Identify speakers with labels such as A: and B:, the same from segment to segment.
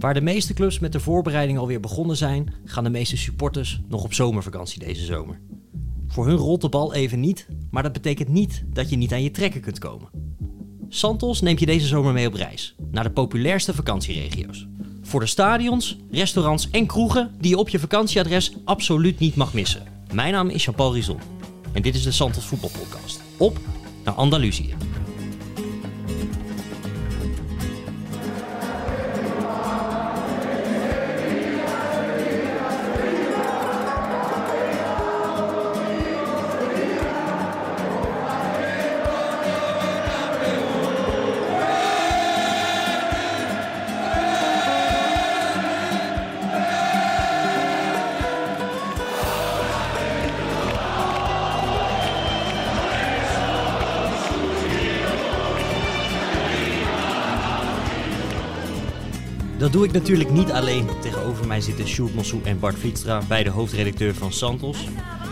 A: Waar de meeste clubs met de voorbereiding alweer begonnen zijn, gaan de meeste supporters nog op zomervakantie deze zomer. Voor hun rolt de bal even niet, maar dat betekent niet dat je niet aan je trekken kunt komen. Santos neemt je deze zomer mee op reis naar de populairste vakantieregio's. Voor de stadions, restaurants en kroegen die je op je vakantieadres absoluut niet mag missen. Mijn naam is Jean-Paul Rizon en dit is de Santos Voetbalpodcast. Op naar Andalusië. Ik natuurlijk niet alleen. Tegenover mij zitten Sjoerd Mossou en Bart Vietstra, beide hoofdredacteur van Santos.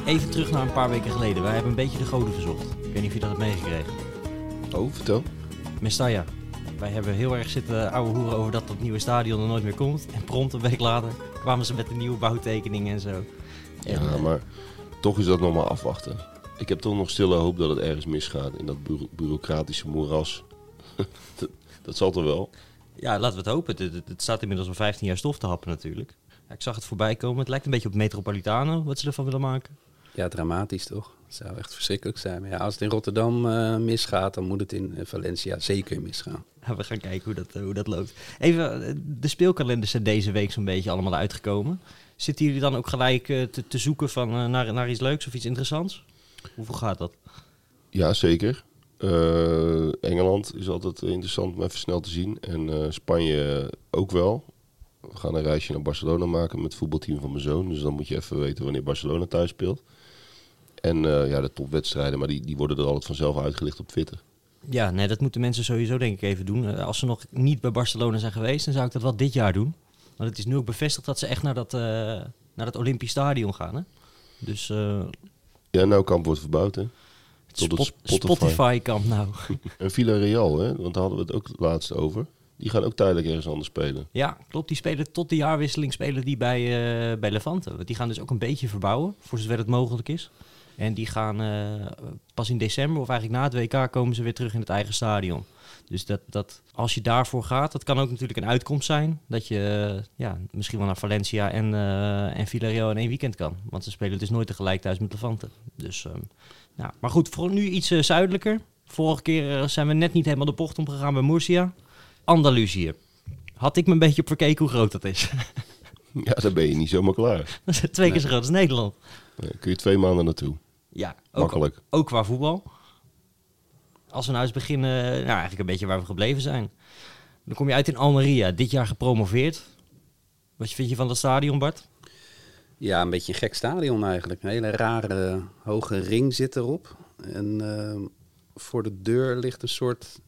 A: Even terug naar een paar weken geleden. Wij hebben een beetje de goden verzocht. Ik weet niet of je dat hebt meegekregen.
B: Oh, vertel.
A: Mestalla. Wij hebben heel erg zitten ouwe hoeren over dat dat nieuwe stadion er nooit meer komt. En prompt een week later kwamen ze met de nieuwe bouwtekeningen en zo. En,
B: Ja, maar toch is dat nog maar afwachten. Ik heb toch nog stille hoop dat het ergens misgaat in dat bureau- bureaucratische moeras. dat, dat zal toch wel?
A: Ja, laten we het hopen. Het, het- het staat inmiddels al 15 jaar stof te happen natuurlijk. Ja, ik zag het voorbij komen. Het lijkt een beetje op Metropolitano, wat ze ervan willen maken.
C: Ja, dramatisch toch? Het zou echt verschrikkelijk zijn. Maar ja, als het in Rotterdam eh, misgaat, dan moet het in eh, Valencia zeker misgaan.
A: Ja, we gaan kijken hoe dat, eh, hoe dat loopt. Even, de speelkalenders zijn deze week zo'n beetje allemaal uitgekomen. Zitten jullie dan ook gelijk eh, te, te zoeken van, naar, naar iets leuks of iets interessants? Hoeveel gaat dat?
B: Ja, zeker. Eh, Engeland is altijd interessant om even snel te zien. En eh, Spanje ook wel. We gaan een reisje naar Barcelona maken met het voetbalteam van mijn zoon. Dus dan moet je even weten wanneer Barcelona thuis speelt. En eh, ja, de topwedstrijden, maar die, die worden er altijd vanzelf uitgelicht op Twitter.
A: Ja, nee, dat moeten mensen sowieso denk ik even doen. Als ze nog niet bij Barcelona zijn geweest, dan zou ik dat wel dit jaar doen. Want het is nu ook bevestigd dat ze echt naar dat, naar dat Olympisch Stadion gaan. Hè? Dus
B: Ja, nou kamp wordt verbouwd, hè. Tot
A: Spot-
B: Spotify.
A: Kamp nou.
B: En Villarreal, hè, want daar hadden we het ook laatst over. Die gaan ook tijdelijk ergens anders spelen.
A: Ja, klopt. Die spelen tot de jaarwisseling spelen die bij, eh, bij Levante. Want die gaan dus ook een beetje verbouwen, voor zover het mogelijk is. En die gaan eh, pas in december, of eigenlijk na het WK, komen ze weer terug in het eigen stadion. Dus dat, dat, als je daarvoor gaat, dat kan ook natuurlijk een uitkomst zijn. Dat je eh, ja, misschien wel naar Valencia en, eh en Villarreal in één weekend kan. Want ze spelen dus nooit tegelijk thuis met Levante. Dus, ehm, ja. Maar goed, voor nu iets eh, zuidelijker. Vorige keer eh, zijn we net niet helemaal de bocht omgegaan bij Murcia. Andalusië. Had ik me een beetje op verkeken hoe groot dat is.
B: Ja, dan ben je niet zomaar klaar.
A: Dat is twee keer zo groot als Nederland.
B: Dan kun je twee maanden naartoe.
A: Ja, ook,
B: Makkelijk.
A: ook qua voetbal. Als we nou eens beginnen, nou eigenlijk een beetje waar we gebleven zijn. Dan kom je uit in Almeria, dit jaar gepromoveerd. Wat vind je van dat stadion, Bart?
C: Ja, een beetje een gek stadion eigenlijk. Een hele rare hoge ring zit erop. En ehm, voor de deur ligt een soort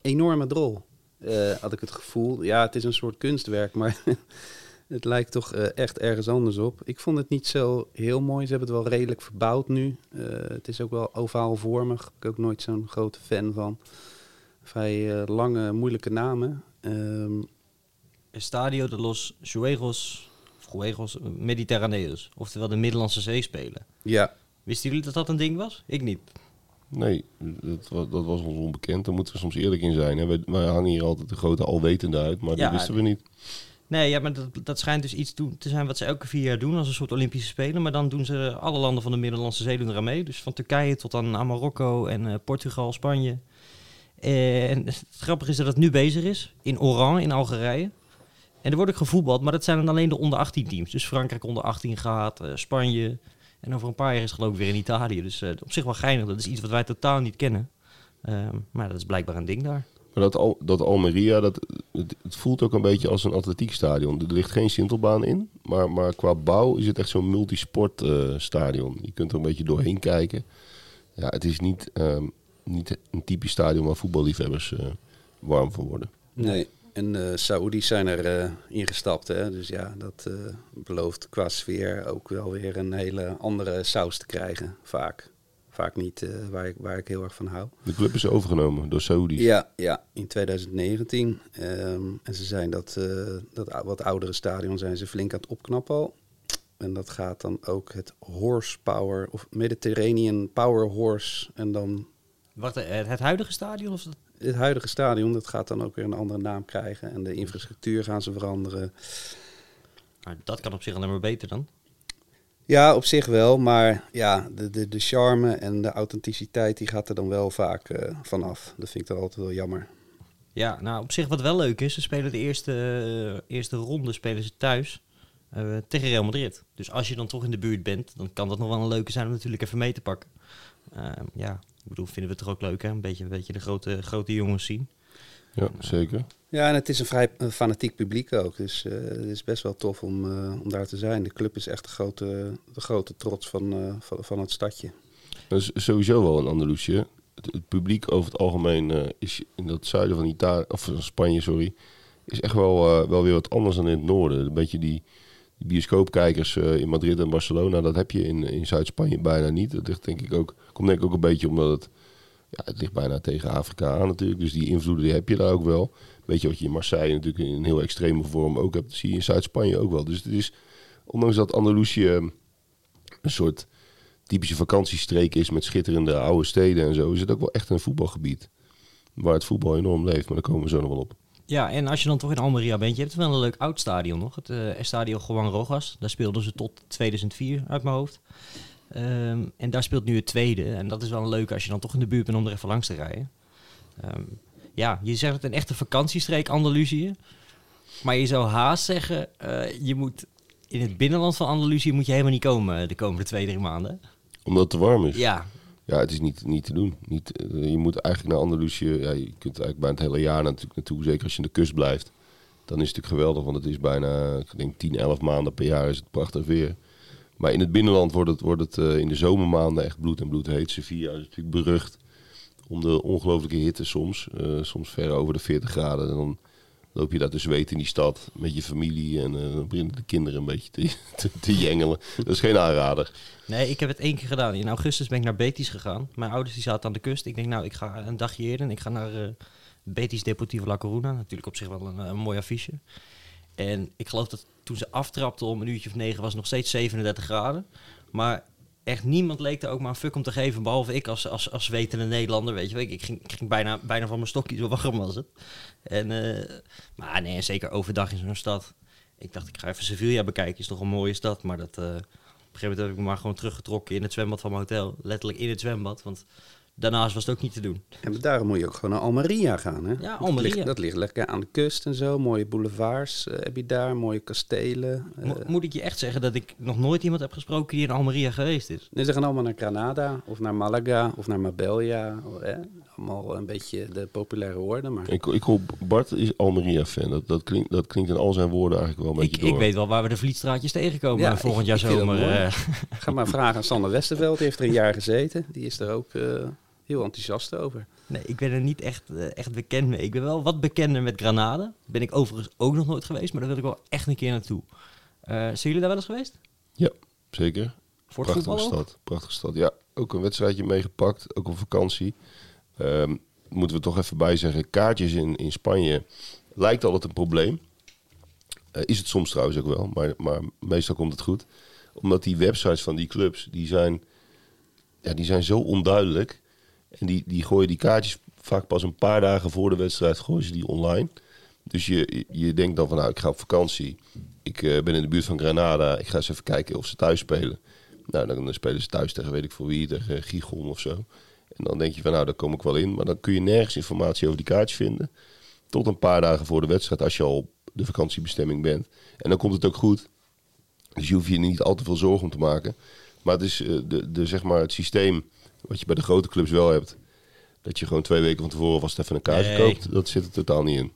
C: enorme drol. Eh, had ik het gevoel. Ja, het is een soort kunstwerk, maar het lijkt toch eh, echt ergens anders op. Ik vond het niet zo heel mooi. Ze hebben het wel redelijk verbouwd nu. Eh, het is ook wel ovaalvormig. Ik ben ook nooit zo'n grote fan van. Vrij eh, lange, moeilijke namen. Ehm,
A: Estadio de los Juegos, Juegos Mediterraneos. Oftewel de Middellandse Zee spelen.
C: ja,
A: Wisten jullie dat dat een ding was? Ik niet.
B: Nee, dat, dat was ons onbekend. Daar moeten we soms eerlijk in zijn. Hè. Wij, wij hangen hier altijd de grote alwetende uit, maar
A: Ja,
B: dat wisten we niet.
A: Nee, ja, maar dat, dat schijnt dus iets doen- te zijn wat ze elke vier jaar doen als een soort Olympische Spelen. Maar dan doen ze alle landen van de Middellandse Zee doen eraan mee. Dus van Turkije tot aan, aan Marokko en eh, Portugal, Spanje. En het grappige is dat het nu bezig is in Oran in Algerije. En er wordt ook gevoetbald, maar dat zijn dan alleen de onder 18 teams. Dus Frankrijk onder 18 gaat, eh, Spanje. En over een paar jaar is het geloof ik weer in Italië. Dus eh, op zich wel geinig. Dat is iets wat wij totaal niet kennen. Ehm, maar dat is blijkbaar een ding daar.
B: Maar dat, Al, dat Almeria, dat, het, het voelt ook een beetje als een atletiekstadion. Er ligt geen sintelbaan in, maar, maar qua bouw is het echt zo'n multisportstadion. stadion. je kunt er een beetje doorheen kijken. Ja, het is niet, ehm, niet een typisch stadion waar voetballiefhebbers eh, warm voor worden.
C: Nee, en de Saoedi's zijn er eh, ingestapt. Hè? Dus ja, dat eh, belooft qua sfeer ook wel weer een hele andere saus te krijgen, vaak. vaak niet eh, waar, ik, waar ik heel erg van hou.
B: De club is overgenomen door Saoedi's.
C: Ja, ja, in 2019. Ehm, en ze zijn dat, eh, dat wat oudere stadion zijn ze flink aan het opknappen al. En dat gaat dan ook het Horsepower of Mediterranean Power Horse. En dan
A: Wacht, het, het huidige stadion? Of dat...
C: het huidige stadion, dat gaat dan ook weer een andere naam krijgen. En de infrastructuur gaan ze veranderen.
A: Nou, dat kan op zich alleen maar beter dan.
C: Ja, op zich wel. Maar ja, de, de, de charme en de authenticiteit die gaat er dan wel vaak eh, vanaf. Dat vind ik dan altijd wel jammer.
A: Ja, nou op zich wat wel leuk is, ze spelen de eerste, eh, eerste ronde spelen ze thuis eh, tegen Real Madrid. Dus als je dan toch in de buurt bent, dan kan dat nog wel een leuke zijn om natuurlijk even mee te pakken. Ehm, ja, ik bedoel, vinden we het toch ook leuk hè? Een beetje, een beetje de grote, grote jongens zien.
B: Ja, zeker.
C: Ja, en het is een vrij eh, fanatiek publiek ook. Dus eh, het is best wel tof om, eh, om daar te zijn. De club is echt de grote, de grote trots van, eh, van, van het stadje.
B: Dat is sowieso wel in Andalusië. Het, het publiek over het algemeen eh, is in dat zuiden van Italië, of van Spanje, sorry, is echt wel, eh, wel weer wat anders dan in het noorden. Een beetje die bioscoopkijkers eh, in Madrid en Barcelona, dat heb je in, in Zuid-Spanje bijna niet. Dat ligt denk ik ook, komt denk ik ook een beetje omdat het, ja, het ligt bijna tegen Afrika aan natuurlijk. Dus die invloeden die heb je daar ook wel. Weet je wat je in Marseille natuurlijk in een heel extreme vorm ook hebt, zie je in Zuid-Spanje ook wel. Dus het is, ondanks dat Andalusië eh, een soort typische vakantiestreek is met schitterende oude steden en zo, is het ook wel echt een voetbalgebied. Waar het voetbal enorm leeft, maar daar komen we zo nog wel op.
A: Ja, en als je dan toch in Almeria bent, je hebt wel een leuk oud stadion nog. Het eh Estadio Juan Rojas. Daar speelden ze tot 2004 uit mijn hoofd. Ehm, en daar speelt nu het tweede. En dat is wel een leuke als je dan toch in de buurt bent om er even langs te rijden. Ehm, ja, je zegt het een echte vakantiestreek Andalusië. Maar je zou haast zeggen, eh, je moet in het binnenland van Andalusië moet je helemaal niet komen eh, de komende twee, drie maanden.
B: Omdat het te warm is.
A: Ja,
B: Ja, het is niet, niet te doen. Niet, eh, je moet eigenlijk naar Andalusië. Ja, je kunt eigenlijk bijna het hele jaar natuurlijk naartoe. Zeker als je aan de kust blijft. Dan is het natuurlijk geweldig. Want het is bijna, ik denk 10, 11 maanden per jaar is het prachtig weer. Maar in het binnenland wordt het, wordt het eh, in de zomermaanden echt bloed en bloed heet. Sevilla is natuurlijk berucht om de ongelooflijke hitte soms. Eh, soms ver over de 40 graden. En dan loop je daar te zweten in die stad met je familie. En dan beginnen de kinderen een beetje te, te, jengelen. Dat is geen aanrader.
A: Nee, ik heb het één keer gedaan. In augustus ben ik naar Betis gegaan. Mijn ouders die zaten aan de kust. Ik denk, nou, ik ga een dagje eerder en ik ga naar eh, Betis Deportivo La Coruna. Natuurlijk op zich wel een, een mooi affiche. En ik geloof dat toen ze aftrapten om een uurtje of negen was het nog steeds 37 graden. Maar echt niemand leek er ook maar een fuck om te geven. Behalve ik als, als, als wetende Nederlander, weet je wel. Ik, ging, ik bijna, bijna van mijn stokje, zo warm was het. En, eh, maar nee, zeker overdag in zo'n stad. Ik dacht, ik ga even Sevilla bekijken. Is toch een mooie stad, maar dat... eh, op een gegeven moment heb ik me maar gewoon teruggetrokken in het zwembad van mijn hotel. Letterlijk in het zwembad, want daarnaast was het ook niet te doen.
C: En daarom moet je ook gewoon naar Almeria gaan. Hè?
A: Ja,
C: Dat
A: Almeria.
C: ligt, dat ligt lekker aan de kust en zo. Mooie boulevards eh, heb je daar, mooie kastelen. Eh,
A: Mo- moet ik je echt zeggen dat ik nog nooit iemand heb gesproken die in Almeria geweest is?
C: nee, ze gaan allemaal naar Granada of naar Malaga of naar Marbella. Hè? Allemaal een beetje de populaire woorden. Maar
B: Ik, ik hoor Bart is Almeria-fan. Dat, dat, klinkt, dat klinkt in al zijn woorden eigenlijk wel een
A: Ik,
B: beetje door.
A: ik weet wel waar we de vlietstraatjes tegenkomen
C: Ja,
A: volgend
C: ik-
A: jaar
C: ik
A: zomer. eh.
C: ga maar vragen aan Sander Westerveld. Die heeft er een jaar gezeten. Die is er ook eh, heel enthousiast over.
A: nee, ik ben er niet echt, eh, echt bekend mee. Ik ben wel wat bekender met Granada. Ben ik overigens ook nog nooit geweest, maar daar wil ik wel echt een keer naartoe. Eh, zijn jullie daar wel eens geweest?
B: Ja, zeker.
A: Voor
B: Prachtige
A: voetbal ook?
B: stad. Prachtige stad. Ja, ook een wedstrijdje meegepakt. Ook op vakantie. Ehm, moeten we toch even bij zeggen. Kaartjes in, in Spanje lijkt altijd een probleem. Eh, is het soms trouwens ook wel. Maar, maar meestal komt het goed. Omdat die websites van die clubs, die zijn, ja, die zijn zo onduidelijk. En die, die gooien die kaartjes vaak pas een paar dagen voor de wedstrijd gooien ze die online. Dus je, je denkt dan van nou, ik ga op vakantie. Ik eh, ben in de buurt van Granada. Ik ga eens even kijken of ze thuis spelen. Nou, dan, spelen ze thuis tegen weet ik voor wie, tegen Gijon of zo. En dan denk je van nou, daar kom ik wel in. Maar dan kun je nergens informatie over die kaartjes vinden. Tot een paar dagen voor de wedstrijd, als je al op de vakantiebestemming bent. En dan komt het ook goed. Dus je hoeft je niet al te veel zorgen om te maken. Maar het is eh, de, de, zeg maar het systeem wat je bij de grote clubs wel hebt. Dat je gewoon twee weken van tevoren vast even een kaartje
A: Nee.
B: koopt. Dat zit er totaal niet in.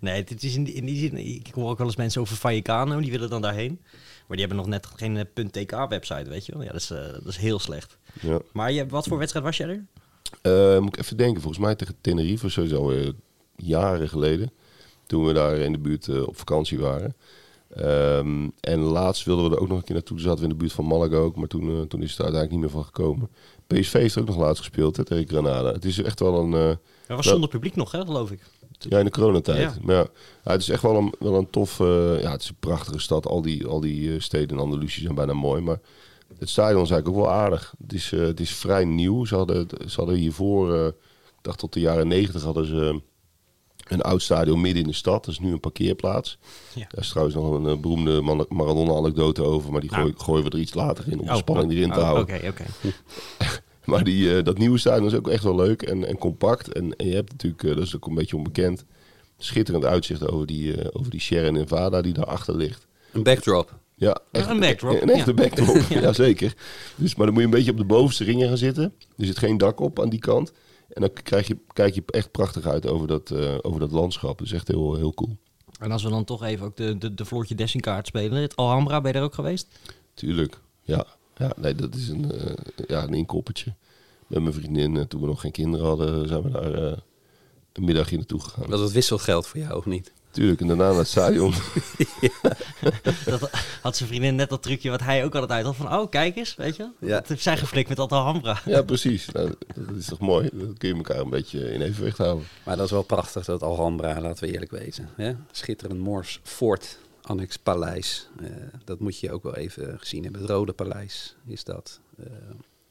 A: Nee, het is in die, in die zin. Ik hoor ook wel eens mensen over Vallecano, die willen dan daarheen. Maar die hebben nog net geen eh, .tk-website, weet je wel. Ja, dat is, eh, dat is heel slecht.
B: Ja.
A: Maar je, wat voor wedstrijd was jij er?
B: Eh, moet ik even denken, volgens mij tegen Tenerife, sowieso alweer jaren geleden. Toen we daar in de buurt op vakantie waren. Ehm, en laatst wilden we er ook nog een keer naartoe. Toen zaten we in de buurt van Malaga ook, maar toen, toen is het er uiteindelijk niet meer van gekomen. PSV heeft ook nog laatst gespeeld hè, tegen Granada. Het is echt wel een... eh,
A: Dat was zonder publiek nog, hè, geloof ik.
B: ja, in de coronatijd.
A: Ja.
B: Maar ja, het is echt wel een, wel een tof... eh, ja, het is een prachtige stad. Al die, al die eh, steden in Andalusië zijn bijna mooi. Maar het stadion is eigenlijk ook wel aardig. Het is, het is vrij nieuw. Ze hadden, ze hadden hiervoor... ik dacht tot de jaren negentig hadden ze een oud stadion midden in de stad. Dat is nu een parkeerplaats.
A: Ja.
B: Daar is trouwens nog een beroemde Maradona-anekdote over. Maar die
A: Nou.
B: gooi- gooien we er iets later in om de
A: Oh,
B: spanning
A: oh,
B: erin te
A: oh,
B: houden.
A: Oké, oké.
B: Maar die, eh, dat nieuwe stadion is ook echt wel leuk en, en compact. En, en je hebt natuurlijk, eh, dat is ook een beetje onbekend, schitterend uitzicht over die, eh over die Sierra Nevada die daarachter ligt.
C: Een backdrop.
B: Ja, echt,
A: een backdrop,
B: Een echte
A: ja.
B: backdrop, ja. zeker. Dus, maar dan moet je een beetje op de bovenste ringen gaan zitten. Er zit geen dak op aan die kant. En dan krijg je, kijk je echt prachtig uit over dat, eh, over dat landschap. Dat is echt heel, heel cool.
A: En als we dan toch even ook de, de, de Floortje Dessing kaart spelen. Het Alhambra, ben je daar ook geweest?
B: Tuurlijk, ja. Ja, nee, dat is een, eh, ja, een inkoppertje. Met mijn vriendin, eh, toen we nog geen kinderen hadden, zijn we daar eh, een middagje naartoe gegaan.
C: Was het wisselgeld voor jou of niet?
B: Tuurlijk, en daarna naar het stadion.
A: Dat had zijn vriendin net dat trucje wat hij ook altijd uit had. Van, oh, kijk eens, weet je.
C: Ja.
A: Dat heeft zij geflikt met dat Alhambra.
B: ja, precies. Nou, dat is toch mooi? Dan kun je elkaar een beetje in evenwicht houden.
C: Maar dat is wel prachtig, dat Alhambra, laten we eerlijk wezen. Hè? Schitterend Moors Fort, Annex Paleis. Eh, dat moet je ook wel even gezien hebben. Het Rode Paleis is dat. Eh,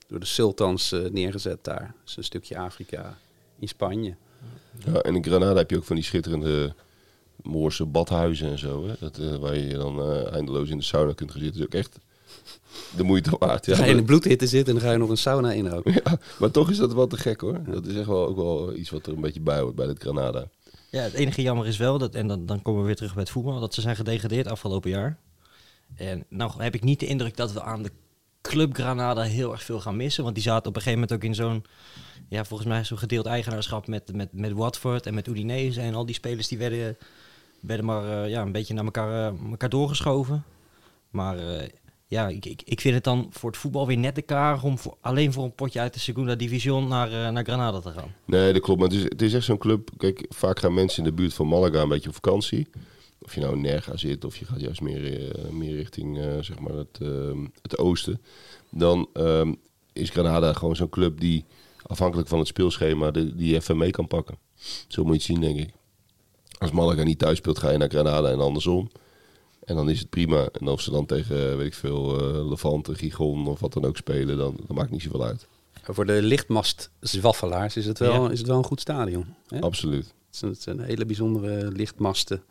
C: door de sultans eh, neergezet daar. Is een stukje Afrika in Spanje.
B: Ja, en in Granada heb je ook van die schitterende Moorse badhuizen en zo. Hè? Dat, waar je dan eindeloos in de sauna kunt gaan zitten. Dat is ook echt de moeite waard. Ja,
C: ga je in de bloedhitte zitten en dan ga je nog een sauna in ook.
B: Ja, maar toch is dat wel te gek hoor. Dat is echt wel ook wel iets wat er een beetje bij hoort bij dit Granada.
A: Ja, het enige jammer is wel, dat, en dan, dan komen we weer terug bij het voetbal, dat ze zijn gedegradeerd afgelopen jaar. En nou heb ik niet de indruk dat we aan de Club Granada heel erg veel gaan missen. Want die zaten op een gegeven moment ook in zo'n, ja, volgens mij zo'n gedeeld eigenaarschap met, met, met Watford en met Udinese. En al die spelers die werden, werden maar eh, ja, een beetje naar elkaar, eh, elkaar doorgeschoven. Maar eh, ja, ik, ik, vind het dan voor het voetbal weer net de kaar om voor, alleen voor een potje uit de Segunda Division naar, eh, naar Granada te gaan.
B: Nee, dat klopt. Maar het is, het is echt zo'n club. Kijk, vaak gaan mensen in de buurt van Malaga een beetje op vakantie. Of je nou in Nerga zit of je gaat juist meer, eh, meer richting eh, zeg maar het, eh, het oosten. Dan ehm, is Granada gewoon zo'n club die afhankelijk van het speelschema die je even mee kan pakken. Zo moet je het zien, denk ik. Als Malaga niet thuis speelt, ga je naar Granada en andersom. En dan is het prima. En of ze dan tegen, weet ik veel, eh Levante, Gijon of wat dan ook spelen, dan, dan maakt niet zoveel uit.
C: Voor de lichtmastzwaffelaars is het wel,
A: Ja.
C: is het wel een goed stadion. Hè?
B: Absoluut.
C: Het zijn, het zijn hele bijzondere lichtmasten,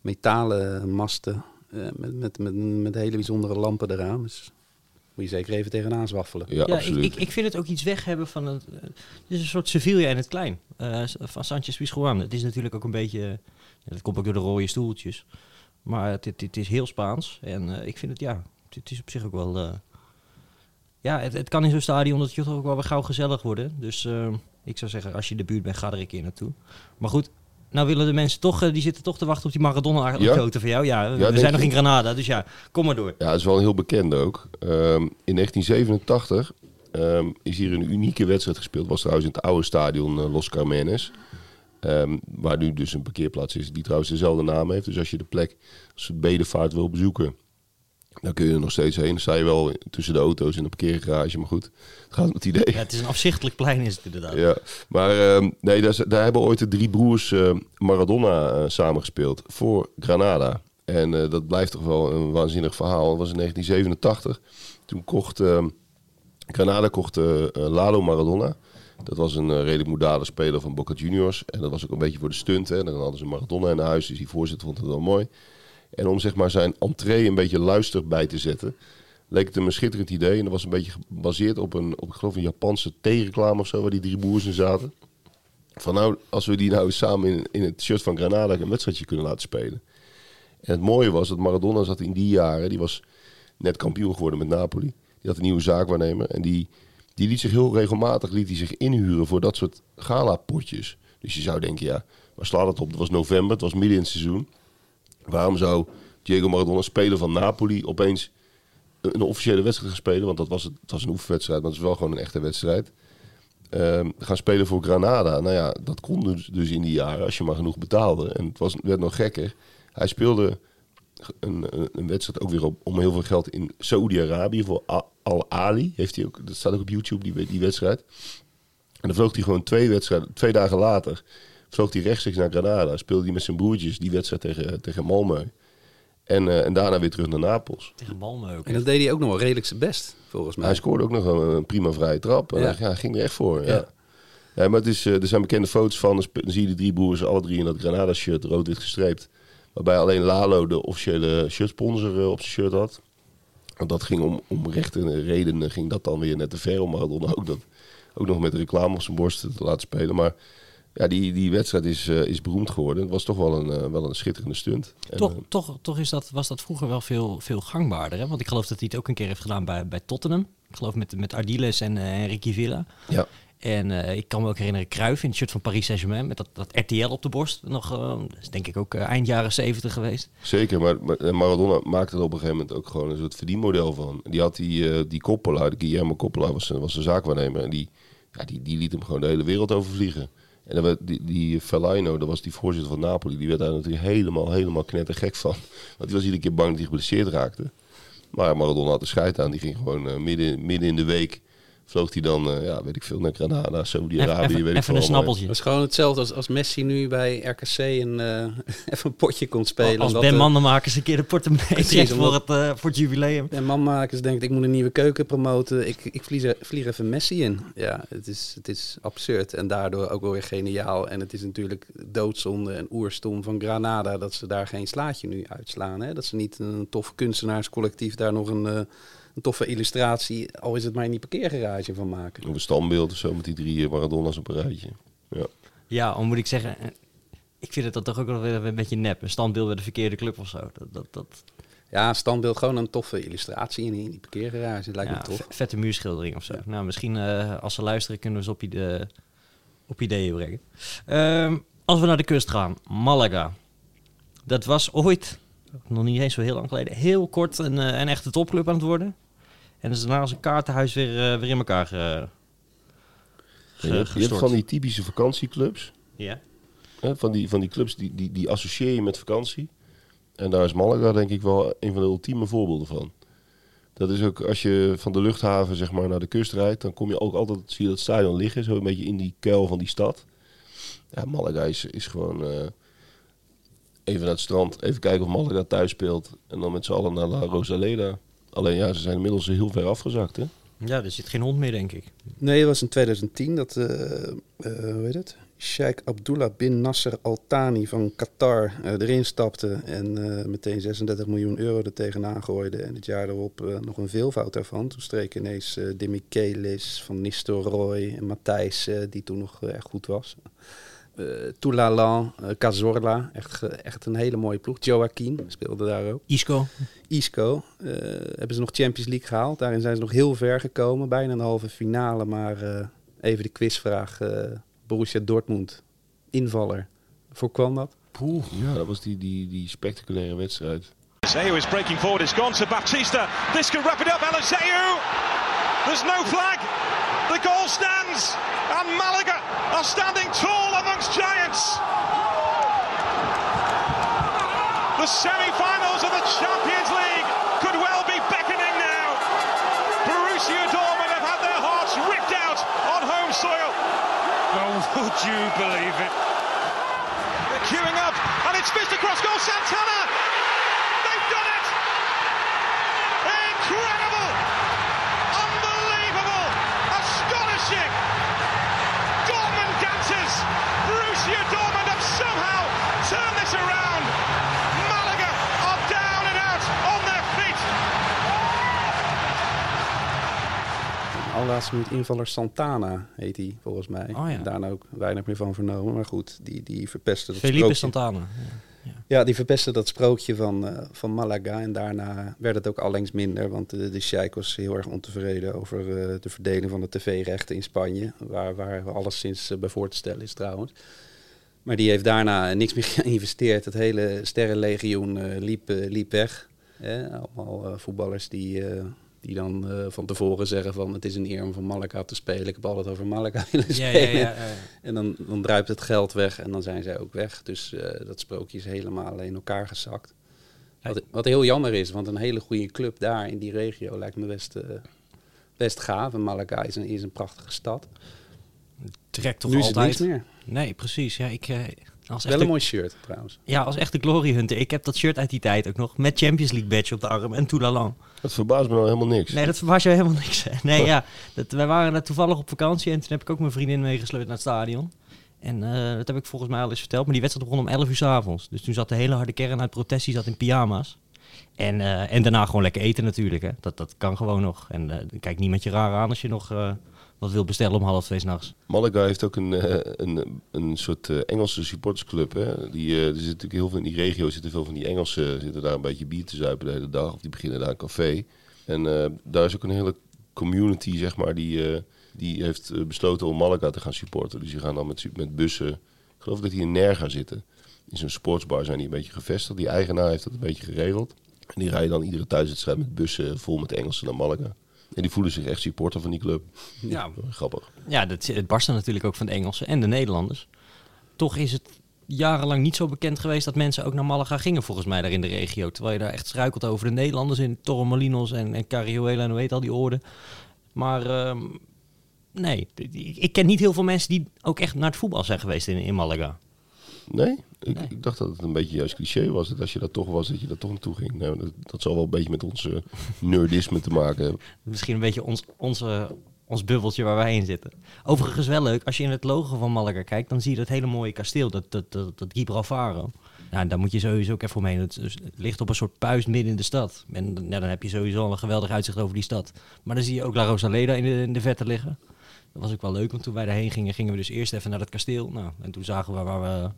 C: metalen masten eh, met, met, met, met hele bijzondere lampen eraan. Dus moet je zeker even tegenaan zwaffelen.
B: Ja, absoluut.
A: ik, ik vind het ook iets weg hebben van het. eh, Het is een soort Sevilla in het klein. eh, van Sanchez Pizjuan. Het is natuurlijk ook een beetje. ja, dat komt ook door de rode stoeltjes. Maar het, het, het is heel Spaans. En eh, ik vind het, ja. Het, het is op zich ook wel. eh, ja, het, het kan in zo'n stadion dat je toch ook wel weer gauw gezellig worden. Dus eh, ik zou zeggen, als je in de buurt bent, ga er een keer naartoe. Maar goed. Nou willen de mensen toch, die zitten toch te wachten op die Maradona-anekdote van jou. Ja, we zijn nog in Granada, dus ja, kom maar door.
B: Ja, het is wel een heel bekende ook. Ehm, in 1987 ehm, is hier een unieke wedstrijd gespeeld. was trouwens in het oude stadion Los Carmenes. Ehm, waar nu dus een parkeerplaats is die trouwens dezelfde naam heeft. Dus als je de plek als Bedevaart wil bezoeken, dan kun je er nog steeds heen. Dan sta je wel tussen de auto's in de parkeergarage, maar goed, het gaat om het idee.
A: Ja, het is een afzichtelijk plein, is het inderdaad.
B: Ja, maar ehm, nee, daar, daar hebben ooit de drie broers eh, Maradona eh, samengespeeld voor Granada. En eh, dat blijft toch wel een waanzinnig verhaal. Dat was in 1987. Toen kocht ehm, Granada kocht, eh, Lalo Maradona. Dat was een eh, redelijk moedade speler van Boca Juniors. En dat was ook een beetje voor de stunt. Hè. Dan hadden ze Maradona in huis, dus die voorzitter vond het wel mooi. En om zeg maar zijn entree een beetje luister bij te zetten, leek het hem een schitterend idee. En dat was een beetje gebaseerd op een, op, ik geloof een Japanse theereclame of zo, waar die drie broers in zaten. Van nou, als we die nou samen in, in het shirt van Granada een wedstrijdje kunnen laten spelen. En het mooie was dat Maradona zat in die jaren, die was net kampioen geworden met Napoli. Die had een nieuwe zaakwaarnemer en die, die liet zich heel regelmatig liet hij zich inhuren voor dat soort gala-potjes. Dus je zou denken, ja, waar slaat het op? Het was november, het was midden in het seizoen. Waarom zou Diego Maradona, speler van Napoli, opeens een officiële wedstrijd gaan spelen? Want dat was, het, was een oefenwedstrijd, maar het is wel gewoon een echte wedstrijd. Ehm, gaan spelen voor Granada. Nou ja, dat kon dus, dus in die jaren als je maar genoeg betaalde. En het was, werd nog gekker. Hij speelde een, een, wedstrijd ook weer op, om heel veel geld in Saoedi-Arabië voor Al-Ali. Heeft hij ook, dat staat ook op YouTube, die, die wedstrijd. En dan vloog hij gewoon twee wedstrijden, twee dagen later, vloog hij rechtstreeks naar Granada. Speelde hij met zijn broertjes die wedstrijd tegen, tegen Malmö. En, eh, en daarna weer terug naar Napels.
A: Tegen Malmö ook.
C: En dat deed hij ook nog wel redelijk zijn best, volgens mij.
B: Hij scoorde ook nog een, een prima vrije trap. En
C: Ja.
B: hij, ja, hij ging er echt voor. Ja.
C: Ja.
B: Ja. maar het is, eh, er zijn bekende foto's van. Dan, zie je de drie broers alle drie in dat Granada-shirt, rood-wit gestreept. Waarbij alleen Lalo de officiële shirtsponsor eh, op zijn shirt had. Want dat ging om, om rechte redenen, ging dat dan weer net te ver om Maradona ook, dat, ook nog met reclame op zijn borst te laten spelen. Maar ja, die, die wedstrijd is, eh, is beroemd geworden. Het was toch wel een, eh, wel een schitterende stunt. En,
A: Toch,
B: eh,
A: toch, toch is dat, was dat vroeger wel veel, veel gangbaarder. Hè? Want ik geloof dat hij het ook een keer heeft gedaan bij, bij Tottenham. Ik geloof met, met Ardiles en Ricky Villa.
B: ja.
A: En eh, ik kan me ook herinneren, Cruijff in het shirt van Paris Saint-Germain. Met dat, dat RTL op de borst. Nog, eh, dat is denk ik ook eh, eind jaren zeventig geweest.
B: Zeker, maar, Maradona maakte er op een gegeven moment ook gewoon een soort verdienmodel van. Die had die, die Coppola, de Guillermo Coppola was, was een zaakwaarnemer. En die, ja, die, die liet hem gewoon de hele wereld overvliegen. En dan die, die Fellaino, dat was die voorzitter van Napoli, die werd daar natuurlijk helemaal, helemaal knettergek van. Want die was iedere keer bang dat hij geblesseerd raakte. Maar Maradona had de scheid aan. Die ging gewoon midden, midden in de week, vloog hij dan, eh, ja, weet ik veel, naar Granada,
A: Even,
B: Saudi-Arabië,
A: even,
B: weet ik
A: even
B: veel.
A: een
B: allemaal.
A: snappeltje.
C: Dat is gewoon hetzelfde als, als Messi nu bij RKC een, eh, even een potje komt spelen.
A: Als Ben
C: eh,
A: Mandenmakers een keer de portemonnee trekt voor het, voor het jubileum.
C: En manmakers denkt, ik moet een nieuwe keuken promoten. Ik, ik vlieg, vlieg even Messi in. Ja, het is, het is absurd. En daardoor ook wel weer geniaal. En het is natuurlijk doodzonde en oerstom van Granada... dat ze daar geen slaatje nu uitslaan. Hè? Dat ze niet een tof kunstenaarscollectief daar nog een, een toffe illustratie... al is het maar in die parkeergarage van maken.
B: Of een standbeeld of zo met die drie eh, Maradona's op een rijtje. Ja.
A: Ja, al moet ik zeggen, eh, ik vind het dan toch ook wel weer een beetje nep. Een standbeeld bij de verkeerde club of zo. Dat, dat, dat,
C: Ja, een standbeeld, gewoon een toffe illustratie in, in die parkeergarage. Lijkt
A: ja,
C: me tof.
A: ve- vette muurschildering of zo. Nou, misschien eh, als ze luisteren kunnen we ze op, ide- op ideeën brengen. Ehm, als we naar de kust gaan, Malaga. Dat was ooit, nog niet eens zo heel lang geleden, heel kort een, een echte topclub aan het worden. En is daarna als een kaartenhuis weer, eh, weer in elkaar ge,
B: Je hebt, je van die typische vakantieclubs.
A: Ja.
B: Hè, van, die, van die clubs die, die, die associeer je met vakantie. En daar is Malaga denk ik wel een van de ultieme voorbeelden van. Dat is ook als je van de luchthaven zeg maar, naar de kust rijdt, dan kom je ook altijd, zie je dat stadion liggen, zo een beetje in die kuil van die stad. Ja, Malaga is, is gewoon eh, even naar het strand, even kijken of Malaga thuis speelt. En dan met z'n allen naar La Rosaleda. Alleen ja, ze zijn inmiddels heel ver afgezakt. Hè?
A: ja, er zit geen hond meer, denk ik.
C: Nee, dat was in 2010 dat, eh, eh, hoe heet het? Sheikh Abdullah bin Nasser Al Thani van Qatar eh, erin stapte en eh, meteen 36 miljoen euro er tegenaan gooide. En het jaar erop eh, nog een veelvoud daarvan. Toen streken ineens eh Demi Kelis, Van Nistelrooy en Matthijs, eh, die toen nog echt goed was. Eh Toulalan, eh, Cazorla, echt, echt een hele mooie ploeg. Joaquin speelde daar ook.
A: Isco.
C: Isco eh, hebben ze nog Champions League gehaald. Daarin zijn ze nog heel ver gekomen. Bijna een halve finale. Maar eh, even de quizvraag. eh Borussia Dortmund, invaller. Voorkwam dat?
A: Poeh.
B: Ja, dat was die, die, die spectaculaire wedstrijd.
D: Zeu is breaking forward. It's gone to Baptista. This could wrap it up. Eliseu. There's no flag. The goal stands. And Malaga are standing tall amongst giants. The semi-finals of the Champions League could well be beckoning now. Borussia Dortmund have had their hearts ripped out on home soil. Oh, would you believe it? They're queuing up, and it's missed across goal. Santana! They've done it! Incredible!
C: Minuut invaller Santana heet hij volgens mij.
A: Oh ja.
C: Daarna ook weinig meer van vernomen. Maar goed, die, die verpestte dat
A: Felipe. Santana.
C: Ja, die verpestte dat sprookje van, eh, van Malaga. En daarna werd het ook allengs minder. Want de, de Sheikh was heel erg ontevreden over eh, de verdeling van de tv-rechten in Spanje. Waar, waar alles sinds eh, bij voor te stellen is trouwens. Maar die heeft daarna niks meer geïnvesteerd. Het hele sterrenlegioen liep, liep weg. Allemaal voetballers die, die dan eh, van tevoren zeggen van... het is een eer om van Malaga te spelen. Ik heb altijd over Malaga willen
A: Ja,
C: spelen.
A: ja, ja, ja.
C: En dan, dan druipt het geld weg en dan zijn zij ook weg. Dus eh, dat sprookje is helemaal in elkaar gezakt. Wat, wat heel jammer is, want een hele goede club daar in die regio lijkt me best, eh, best gaaf. En Malaga is een, is een prachtige stad.
A: Trekt toch
C: nu is het
A: altijd.
C: niks meer.
A: Nee, precies. Ja, ik, als
C: Wel een mooi shirt trouwens.
A: ja, als echte Glory Hunter. Ik heb dat shirt uit die tijd ook nog. Met Champions League badge op de arm en Toulalan.
B: Dat verbaast me nou helemaal niks.
A: Nee, dat verbaast je helemaal niks. Nee, ja. Dat, wij waren daar toevallig op vakantie en toen heb ik ook mijn vriendin meegesleurd naar het stadion. En eh, dat heb ik volgens mij al eens verteld. Maar die wedstrijd begon om 11 uur s avonds. Dus toen zat de hele harde kern uit protest, die zat in pyjama's. En, eh, en daarna gewoon lekker eten natuurlijk. Hè. Dat, dat kan gewoon nog. En eh kijk niemand je raar aan als je nog eh, wat wil bestellen om half twee s'nachts.
B: Malaga heeft ook een, eh, een, een soort eh, Engelse supportersclub. Hè? Die, eh, er zitten natuurlijk heel veel in die regio zitten veel van die Engelsen zitten daar een beetje bier te zuipen de hele dag. Of die beginnen daar een café. En daar is ook een hele community, zeg maar, die, die heeft besloten om Malaga te gaan supporten. Dus die gaan dan met, met bussen. Ik geloof dat die in Nerga zitten. In zo'n sportsbar zijn die een beetje gevestigd. Die eigenaar heeft dat een beetje geregeld. En die rijden dan iedere thuiswedstrijd met bussen vol met Engelsen naar Malaga. En die voelen zich echt supporter van die club.
A: Ja,
B: Grappig.
A: Ja, dat, het barstte natuurlijk ook van de Engelsen en de Nederlanders. Toch is het jarenlang niet zo bekend geweest dat mensen ook naar Malaga gingen, volgens mij, daar in de regio. Terwijl je daar echt struikelt over de Nederlanders in Torremolinos en, en en hoe heet al die orde. Maar ehm, nee, ik, ik ken niet heel veel mensen die ook echt naar het voetbal zijn geweest in, in Malaga.
B: Nee? Ik,
A: Nee.
B: ik dacht dat het een beetje juist cliché was. Dat als je dat toch was, dat je daar toch naartoe ging. Nou, dat, dat zal wel een beetje met ons eh, nerdisme te maken hebben.
A: Misschien een beetje ons, onze, ons bubbeltje waar wij in zitten. Overigens wel leuk, als je in het logo van Malaga kijkt, dan zie je dat hele mooie kasteel, dat, dat, dat, dat Gibralfaro. Ja, daar moet je sowieso ook even omheen. Het, het ligt op een soort puist midden in de stad. En ja, dan heb je sowieso al een geweldig uitzicht over die stad. Maar dan zie je ook La Rosaleda in de, in de verte liggen. Dat was ook wel leuk, want toen wij daarheen gingen, gingen we dus eerst even naar dat kasteel. Nou, en toen zagen we waar we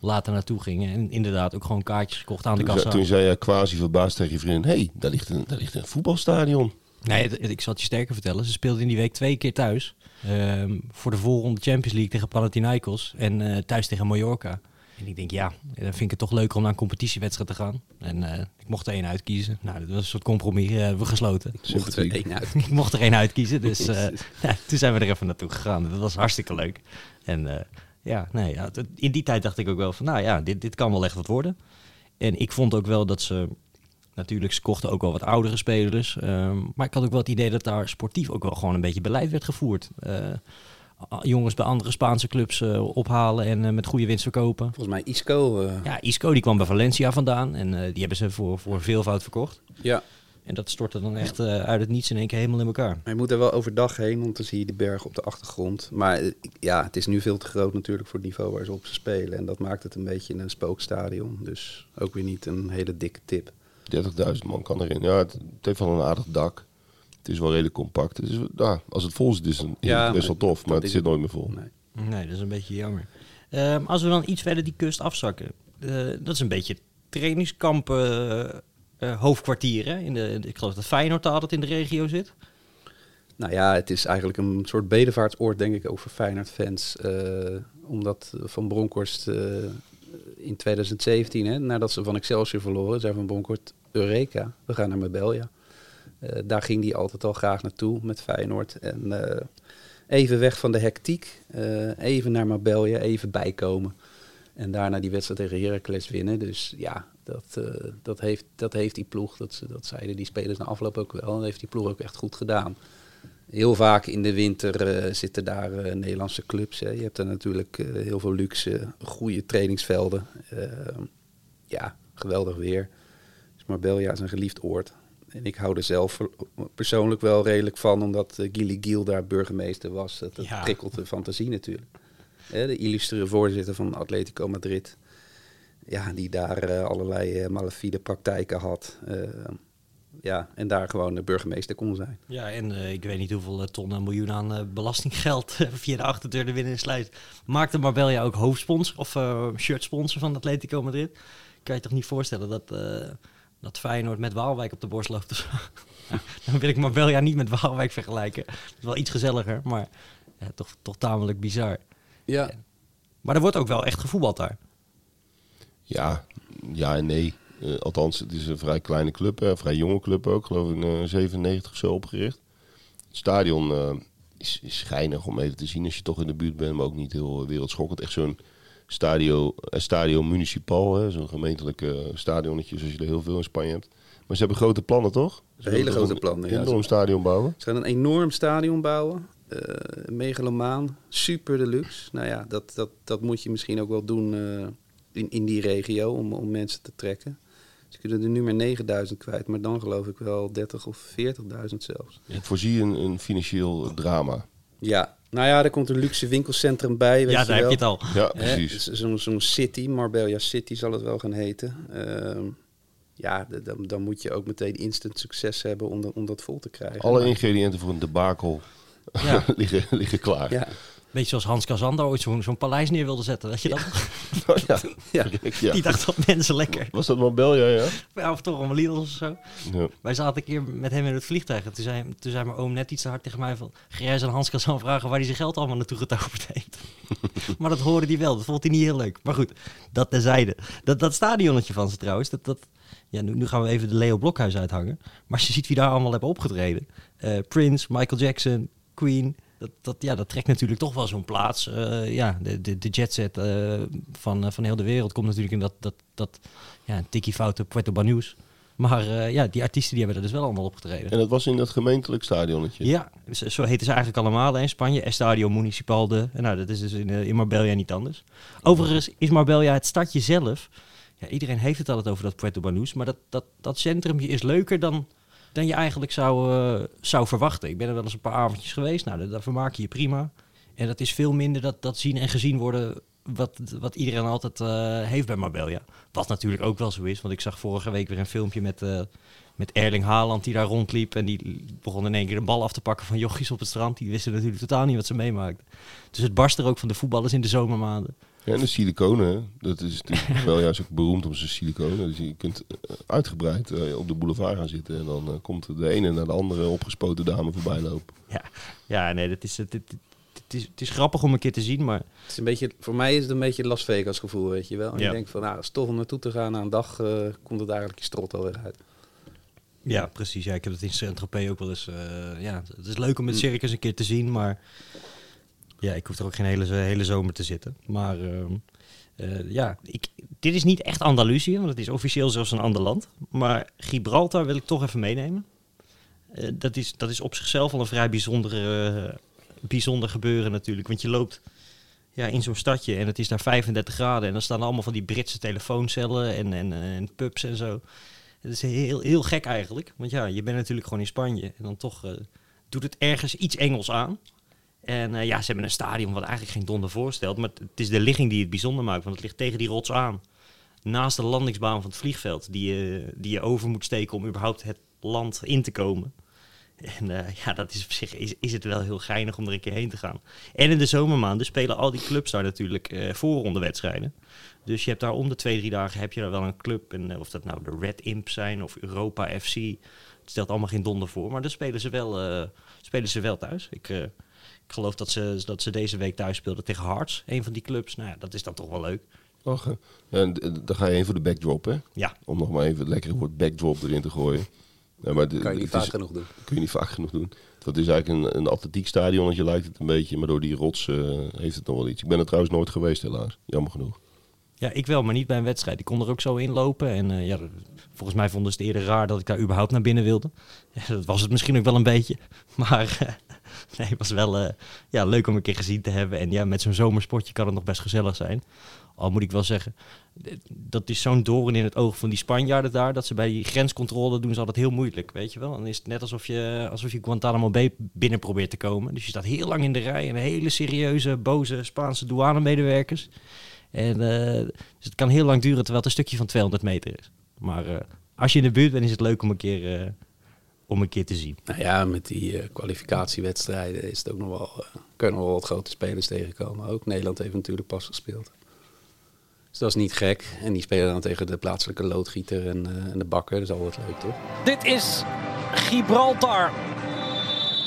A: later naartoe gingen. En inderdaad ook gewoon kaartjes gekocht aan de
B: Toen,
A: kassa.
B: zei, toen zei je quasi verbaasd tegen je vriendin... Hé, hey, daar, ligt een, daar ligt een voetbalstadion.
A: Nee, het- het- ik zal het je sterker vertellen. Ze speelden in die week twee keer thuis. Ehm, voor de voorronde Champions League tegen Panathinaikos. En eh, thuis tegen Mallorca. En ik denk, ja, dan vind ik het toch leuker om naar een competitiewedstrijd te gaan. En eh, ik mocht er één uitkiezen. Nou, dat was een soort compromis. eh, hebben we gesloten.
C: Mocht er
B: Sympathiek.
C: één uit.
A: ik mocht er één uitkiezen. Dus eh, ja, toen zijn we er even naartoe gegaan. Dat was hartstikke leuk. En eh, ja, nee, ja, in die tijd dacht ik ook wel van, nou ja, dit, dit kan wel echt wat worden. En ik vond ook wel dat ze... Natuurlijk, ze kochten ook wel wat oudere spelers. ehm, maar ik had ook wel het idee dat daar sportief ook wel gewoon een beetje beleid werd gevoerd. Eh, jongens bij andere Spaanse clubs eh, ophalen en eh, met goede winst verkopen.
C: Volgens mij Isco.
A: Ja, Isco die kwam bij Valencia vandaan en die hebben ze voor, voor veelvoud verkocht.
C: ja.
A: En dat stortte dan echt eh, uit het niets in één keer helemaal in elkaar.
C: Maar je moet er wel overdag heen, want dan zie je de bergen op de achtergrond. Maar eh, ja, het is nu veel te groot natuurlijk voor het niveau waar ze op ze spelen. En dat maakt het een beetje een spookstadion. Dus ook weer niet een hele dikke tip.
B: 30.000 man kan erin. Ja, het, het heeft wel een aardig dak. Het is wel redelijk compact. Het is, ja, als het vol zit is het, is
C: Ja,
B: het best wel
C: maar
B: tof, maar het
C: is
B: zit nooit meer vol.
C: Nee.
A: Nee, dat is een beetje jammer. Ehm, als we dan iets verder die kust afzakken. eh, dat is een beetje trainingskamp eh, hoofdkwartier. Hè? In de, ik geloof dat Feyenoord altijd in de regio zit.
C: Nou ja, het is eigenlijk een soort bedevaartsoord, denk ik, ook voor Feyenoord-fans. Eh, omdat Van Bronckhorst eh, in 2017, hè, nadat ze van Excelsior verloren, zei Van Bronckhorst, Eureka, we gaan naar Marbella. Daar ging hij altijd al graag naartoe met Feyenoord. En even weg van de hectiek, even naar Marbella, even bijkomen. En daarna die wedstrijd tegen Heracles winnen. Dus ja, dat, eh, dat, heeft, dat heeft die ploeg, dat, ze- dat zeiden die spelers na afloop ook wel, dat heeft die ploeg ook echt goed gedaan. Heel vaak in de winter eh, zitten daar eh, Nederlandse clubs. Hè. Je hebt er natuurlijk heel veel luxe, goede trainingsvelden. Eh, ja, geweldig weer. Dus Marbella is een geliefd oord. En ik hou er zelf persoonlijk wel redelijk van, omdat Gilly Giel daar burgemeester was. Dat, dat
A: Ja.
C: prikkelt de fantasie natuurlijk. Hè, de illustere voorzitter van Atletico Madrid. Ja, die daar eh, allerlei eh, malafide praktijken had. Eh, ja, en daar gewoon de burgemeester kon zijn.
A: Ja, en ik weet niet hoeveel ton en miljoen aan belastinggeld via de achterdeur de winnen sluit. Maakte Marbella ook hoofdsponsor of shirtsponsor van Atletico Madrid? Kan je toch niet voorstellen dat, dat Feyenoord met Waalwijk op de borst loopt? Ja, dan wil ik Marbella niet met Waalwijk vergelijken. Het is wel iets gezelliger, maar ja, toch, toch tamelijk bizar.
C: Ja,
A: Maar er wordt ook wel echt gevoetbald daar.
B: Ja, ja en nee. Eh, althans, het is een vrij kleine club, hè, een vrij jonge club ook. Geloof ik in 97 of zo opgericht. Het stadion eh, is, is schijnig om even te zien als je toch in de buurt bent, maar ook niet heel wereldschokkend. Echt zo'n Stadio, Estadio Municipal, zo'n gemeentelijk eh, stadionnetje, zoals je er heel veel in Spanje hebt. Maar ze hebben grote plannen, toch? Ze
C: Hele grote plannen,
B: Een enorm stadion bouwen.
C: Ze gaan een enorm stadion bouwen. eh megalomaan, super deluxe. Nou ja, dat, dat, dat moet je misschien ook wel doen eh, in, in die regio om, om mensen te trekken. Ze kunnen er nu maar 9000 kwijt, maar dan geloof ik wel 30 of 40.000 zelfs.
B: Ik voorzie een, een financieel drama.
C: Ja, nou ja, er komt een luxe winkelcentrum bij. Weet
A: ja, daar heb je het al.
B: Ja, precies.
C: Zo'n zo'n city, Marbella City zal het wel gaan heten. Ehm, ja, dan, dan moet je ook meteen instant succes hebben om, dat- om dat vol te krijgen.
B: Alle
C: Maar-
B: ingrediënten voor een debakel
A: Ja.
B: liggen, liggen klaar.
C: Ja,
A: Beetje zoals Hans Kazanda ooit zo'n zo'n paleis neer wilde zetten. Weet je dat?
B: Oh, ja.
C: ja.
B: Ja.
A: Die dacht dat mensen lekker.
B: Was dat Marbella, ja?
A: Ja, of toch een Lidl of zo.
B: ja.
A: Wij zaten een keer met hem in het vliegtuig. En toen zei, toen zei mijn oom net iets te hard tegen mij van... Ga jij aan Hans Kazan vragen waar hij zijn geld allemaal naartoe getoverd heeft. maar dat hoorde hij wel. Dat vond hij niet heel leuk. Maar goed, dat terzijde. Dat, dat stadionnetje van ze trouwens. Dat, dat, ja, nu, nu gaan we even de Leo Blokhuis uithangen. Maar als je ziet wie daar allemaal hebben opgetreden. Eh, Prince, Michael Jackson, Queen... Dat, dat, ja, dat trekt natuurlijk toch wel zo'n plaats. Eh, ja, de, de, de jetset eh, van, eh, van heel de wereld komt natuurlijk in dat, dat, dat ja, een tikkie foute Puerto Banús. Maar ja, die artiesten die hebben er dus wel allemaal opgetreden.
B: En dat was in dat gemeentelijk stadionnetje.
A: Ja, zo zo heten ze eigenlijk allemaal hè, in Spanje. Estadio Municipal de. en Nou, dat is dus in, in Marbella niet anders. Overigens is Marbella het stadje zelf. Ja, iedereen heeft het altijd over dat Puerto Banús. Maar dat, dat, dat centrumje is leuker dan, dan je eigenlijk zou, eh, zou verwachten. Ik ben er wel eens een paar avondjes geweest. Nou, daar, vermaak je je prima. En dat is veel minder dat, dat zien en gezien worden wat, wat iedereen altijd eh, heeft bij Marbella. Wat natuurlijk ook wel zo is. Want ik zag vorige week weer een filmpje met, eh, met Erling Haaland die daar rondliep. En die begon in één keer een bal af te pakken van jochies op het strand. Die wisten natuurlijk totaal niet wat ze meemaakten. Dus het barst er ook van de voetballers in de zomermaanden.
B: Ja, en de siliconen, dat is natuurlijk wel juist ook beroemd om zijn siliconen. Dus je kunt eh, uitgebreid eh, op de boulevard gaan zitten en dan eh, komt de ene naar de andere opgespoten dame voorbij lopen.
A: Ja, ja nee, dat is, het, het, het, is, het is grappig om een keer te zien, maar
C: Het is een beetje, voor mij is het een beetje Las Vegas gevoel, weet je wel. En
A: Ja.
C: je denkt van, nou, het is tof om naartoe te gaan. Na een dag eh, komt het eigenlijk je strot alweer uit.
A: Ja, precies. Ja, ik heb het in Saint-Tropez ook wel eens. eh, ja, het is leuk om het circus een keer te zien, maar ja, ik hoef er ook geen hele, hele zomer te zitten. Maar ehm, eh, ja, ik, dit is niet echt Andalusië, want het is officieel zelfs een ander land. Maar Gibraltar wil ik toch even meenemen. Eh, dat, is, dat is op zichzelf al een vrij bijzonder, eh, bijzonder gebeuren natuurlijk. Want je loopt ja, in zo'n stadje en het is daar 35 graden. En dan staan allemaal van die Britse telefooncellen en, en, pubs en zo. Het is heel, heel gek eigenlijk. Want ja, je bent natuurlijk gewoon in Spanje. En dan toch doet het ergens iets Engels aan. En eh, ja, ze hebben een stadion wat eigenlijk geen donder voorstelt. Maar het is de ligging die het bijzonder maakt. Want het ligt tegen die rots aan. Naast de landingsbaan van het vliegveld. Die je, die je over moet steken om überhaupt het land in te komen. En eh, ja, dat is op zich is, is het wel heel geinig om er een keer heen te gaan. En in de zomermaanden spelen al die clubs daar natuurlijk eh voorrondewedstrijden. Dus je hebt daar om de twee, drie dagen heb je daar wel een club. En of dat nou de Red Imp zijn of Europa FC. Het stelt allemaal geen donder voor. Maar dan spelen ze wel, spelen ze wel thuis. Ik geloof dat ze, dat ze deze week thuis speelden tegen Hearts. Een van die clubs. Nou ja, dat is dan toch wel leuk.
B: Ach, eh, en d- dan ga je heen voor de backdrop, hè?
A: Ja,
B: Om nog maar even het lekkere woord backdrop erin te gooien. Ja, maar
C: Kan je niet vaak
B: is-
C: genoeg doen.
B: kun je niet vaak genoeg doen. Dat is eigenlijk een, een atletiekstadionnetje lijkt het een beetje, maar door die rots eh, heeft het nog wel iets. Ik ben er trouwens nooit geweest helaas, jammer genoeg.
A: Ja, ik wel, maar niet bij een wedstrijd. Ik kon er ook zo inlopen. En eh, ja, volgens mij vonden ze het eerder raar dat ik daar überhaupt naar binnen wilde. Ja, dat was het misschien ook wel een beetje. Maar eh, nee, het was wel eh, ja, leuk om een keer gezien te hebben. En ja, met zo'n zomersportje kan het nog best gezellig zijn. Al moet ik wel zeggen, dat is zo'n doorn in het oog van die Spanjaarden daar. Dat ze bij die grenscontrole doen ze altijd heel moeilijk, weet je wel. Dan is het net alsof je, alsof je Guantanamo Bay binnen probeert te komen. Dus je staat heel lang in de rij. En hele serieuze, boze Spaanse douanemedewerkers. En eh, dus het kan heel lang duren terwijl het een stukje van 200 meter is. Maar eh, als je in de buurt bent, is het leuk om een keer, om een keer te zien.
C: Nou ja, met die eh, kwalificatiewedstrijden is het ook nog wel, eh kunnen wel wat grote spelers tegenkomen. Ook Nederland heeft natuurlijk pas gespeeld. Dus dat is niet gek. En die spelen dan tegen de plaatselijke loodgieter en, eh, en de bakker. Dat is altijd leuk, toch?
E: Dit is Gibraltar.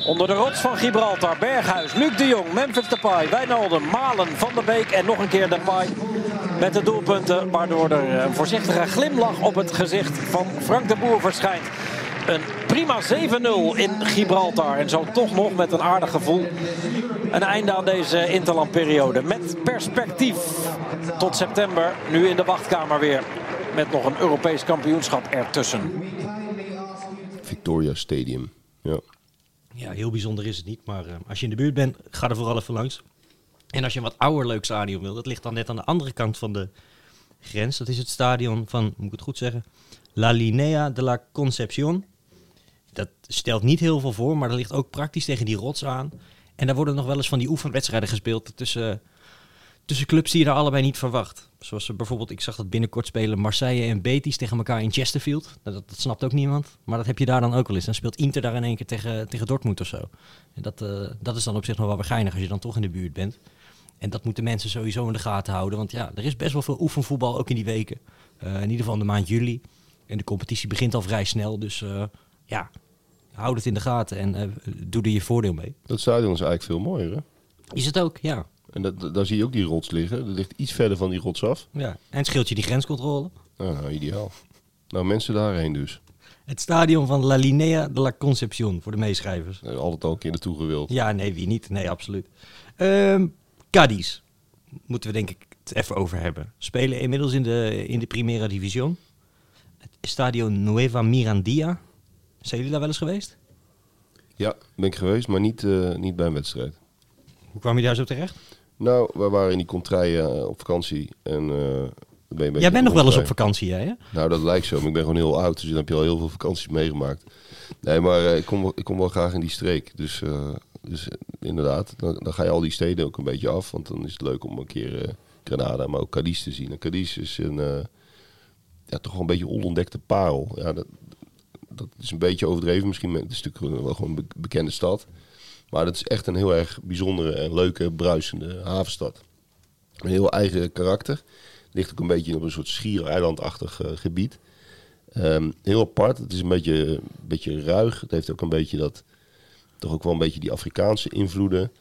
E: Onder de rots van Gibraltar, Berghuis, Luc de Jong, Memphis Depay, Wijnaldum, Malen, Van der Beek en nog een keer Depay. Met de doelpunten, waardoor er een voorzichtige glimlach op het gezicht van Frank de Boer verschijnt. Een prima prima 7-0 in Gibraltar. En zo toch nog met een aardig gevoel een einde aan deze interlandperiode. Met perspectief tot september. Nu in de wachtkamer weer. Met nog een Europees kampioenschap ertussen.
B: Victoria Stadium. Ja.
A: Ja, heel bijzonder is het niet. Maar eh, als je in de buurt bent, ga er vooral even langs. En als je een wat ouder leuk stadion wil, dat ligt dan net aan de andere kant van de grens. Dat is het stadion van, moet ik het goed zeggen, La Linea de la Concepción. Dat stelt niet heel veel voor, maar dat ligt ook praktisch tegen die rots aan. En daar worden nog wel eens van die oefenwedstrijden gespeeld tussen, tussen clubs die je daar allebei niet verwacht. Zoals eh, bijvoorbeeld, ik zag dat binnenkort spelen Marseille en Betis tegen elkaar in Chesterfield. Nou, Dat, dat snapt ook niemand, maar dat heb je daar dan ook wel eens. Dan speelt Inter daar in één keer tegen, tegen Dortmund of zo. En dat, eh, dat is dan op zich nog wel weer geinig als je dan toch in de buurt bent. En dat moeten mensen sowieso in de gaten houden. Want ja, er is best wel veel oefenvoetbal ook in die weken. Eh, in ieder geval de maand juli. En de competitie begint al vrij snel. Dus ja, houd het in de gaten en eh, doe er je voordeel mee.
B: Dat stadion is eigenlijk veel mooier, hè?
A: Is het ook, ja.
B: En dat, dat- daar zie je ook die rots liggen. Dat ligt iets verder van die rots af.
A: ja. En het scheelt je die grenscontrole.
B: Nou, nou, ideaal. Nou, mensen daarheen dus.
A: Het stadion van La Linea de la Concepción voor de meeschrijvers.
B: Er altijd al een keer naartoe gewild.
A: Ja, nee, wie niet? Nee, absoluut. Cadiz. Moeten we denk ik het even over hebben. Spelen inmiddels in de, in de Primera División. Het stadion Nueva Mirandia. Zijn jullie daar wel eens geweest?
B: Ja, ben ik geweest, maar niet, eh, niet bij een wedstrijd.
A: Hoe kwam je daar zo terecht?
B: Nou, we waren in die contraien op vakantie. En, eh, ben je een beetje
A: Jij bent nog wel eens op vakantie, jij hè?
B: Nou, dat lijkt zo, maar ik ben gewoon heel oud. Dus dan heb je al heel veel vakanties meegemaakt. Nee, maar eh, ik, kom, wel- ik kom wel graag in die streek. Dus, eh, dus eh, inderdaad, dan, dan ga je al die steden ook een beetje af. Want dan is het leuk om een keer eh, Granada, maar ook Cadiz te zien. En Cadiz is een, eh, ja, toch wel een beetje onontdekte parel. Ja, dat, dat is een beetje overdreven misschien. maar Het is natuurlijk wel gewoon een be- bekende stad. Maar dat is echt een heel erg bijzondere en leuke, bruisende havenstad. Een heel eigen karakter. Ligt ook een beetje op een soort schiereilandachtig eh, gebied. Ehm, heel apart. Het is een beetje, een beetje ruig. Het heeft ook een beetje dat, toch ook wel een beetje die Afrikaanse invloeden.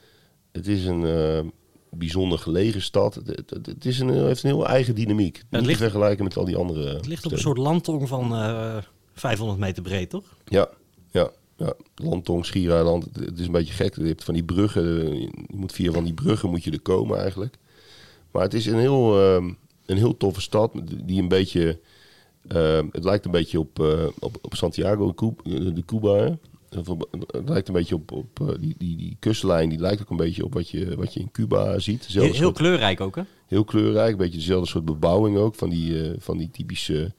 B: Het is een eh, bijzonder gelegen stad. Het, het, het is een, heeft een heel eigen dynamiek. Niet
A: ligt-
B: te vergelijken met al die andere.
A: Het ligt op een soort landtong van eh 500 meter breed, toch?
B: Ja, ja, ja. Landtong, Schiereiland. Het, is een beetje gek. Je hebt van die bruggen. eh, Je moet via van die bruggen moet je er komen eigenlijk. Maar het is een heel, ehm, een heel toffe stad. Die een beetje... het lijkt een beetje op, op, op Santiago de Cuba. Het lijkt een beetje op, op die, die, die kustlijn. Die lijkt ook een beetje op wat je, wat je in Cuba ziet.
A: Heel, heel
B: soort-
A: kleurrijk ook, hè?
B: Heel kleurrijk, een beetje dezelfde soort bebouwing ook. Van die, eh, van die typische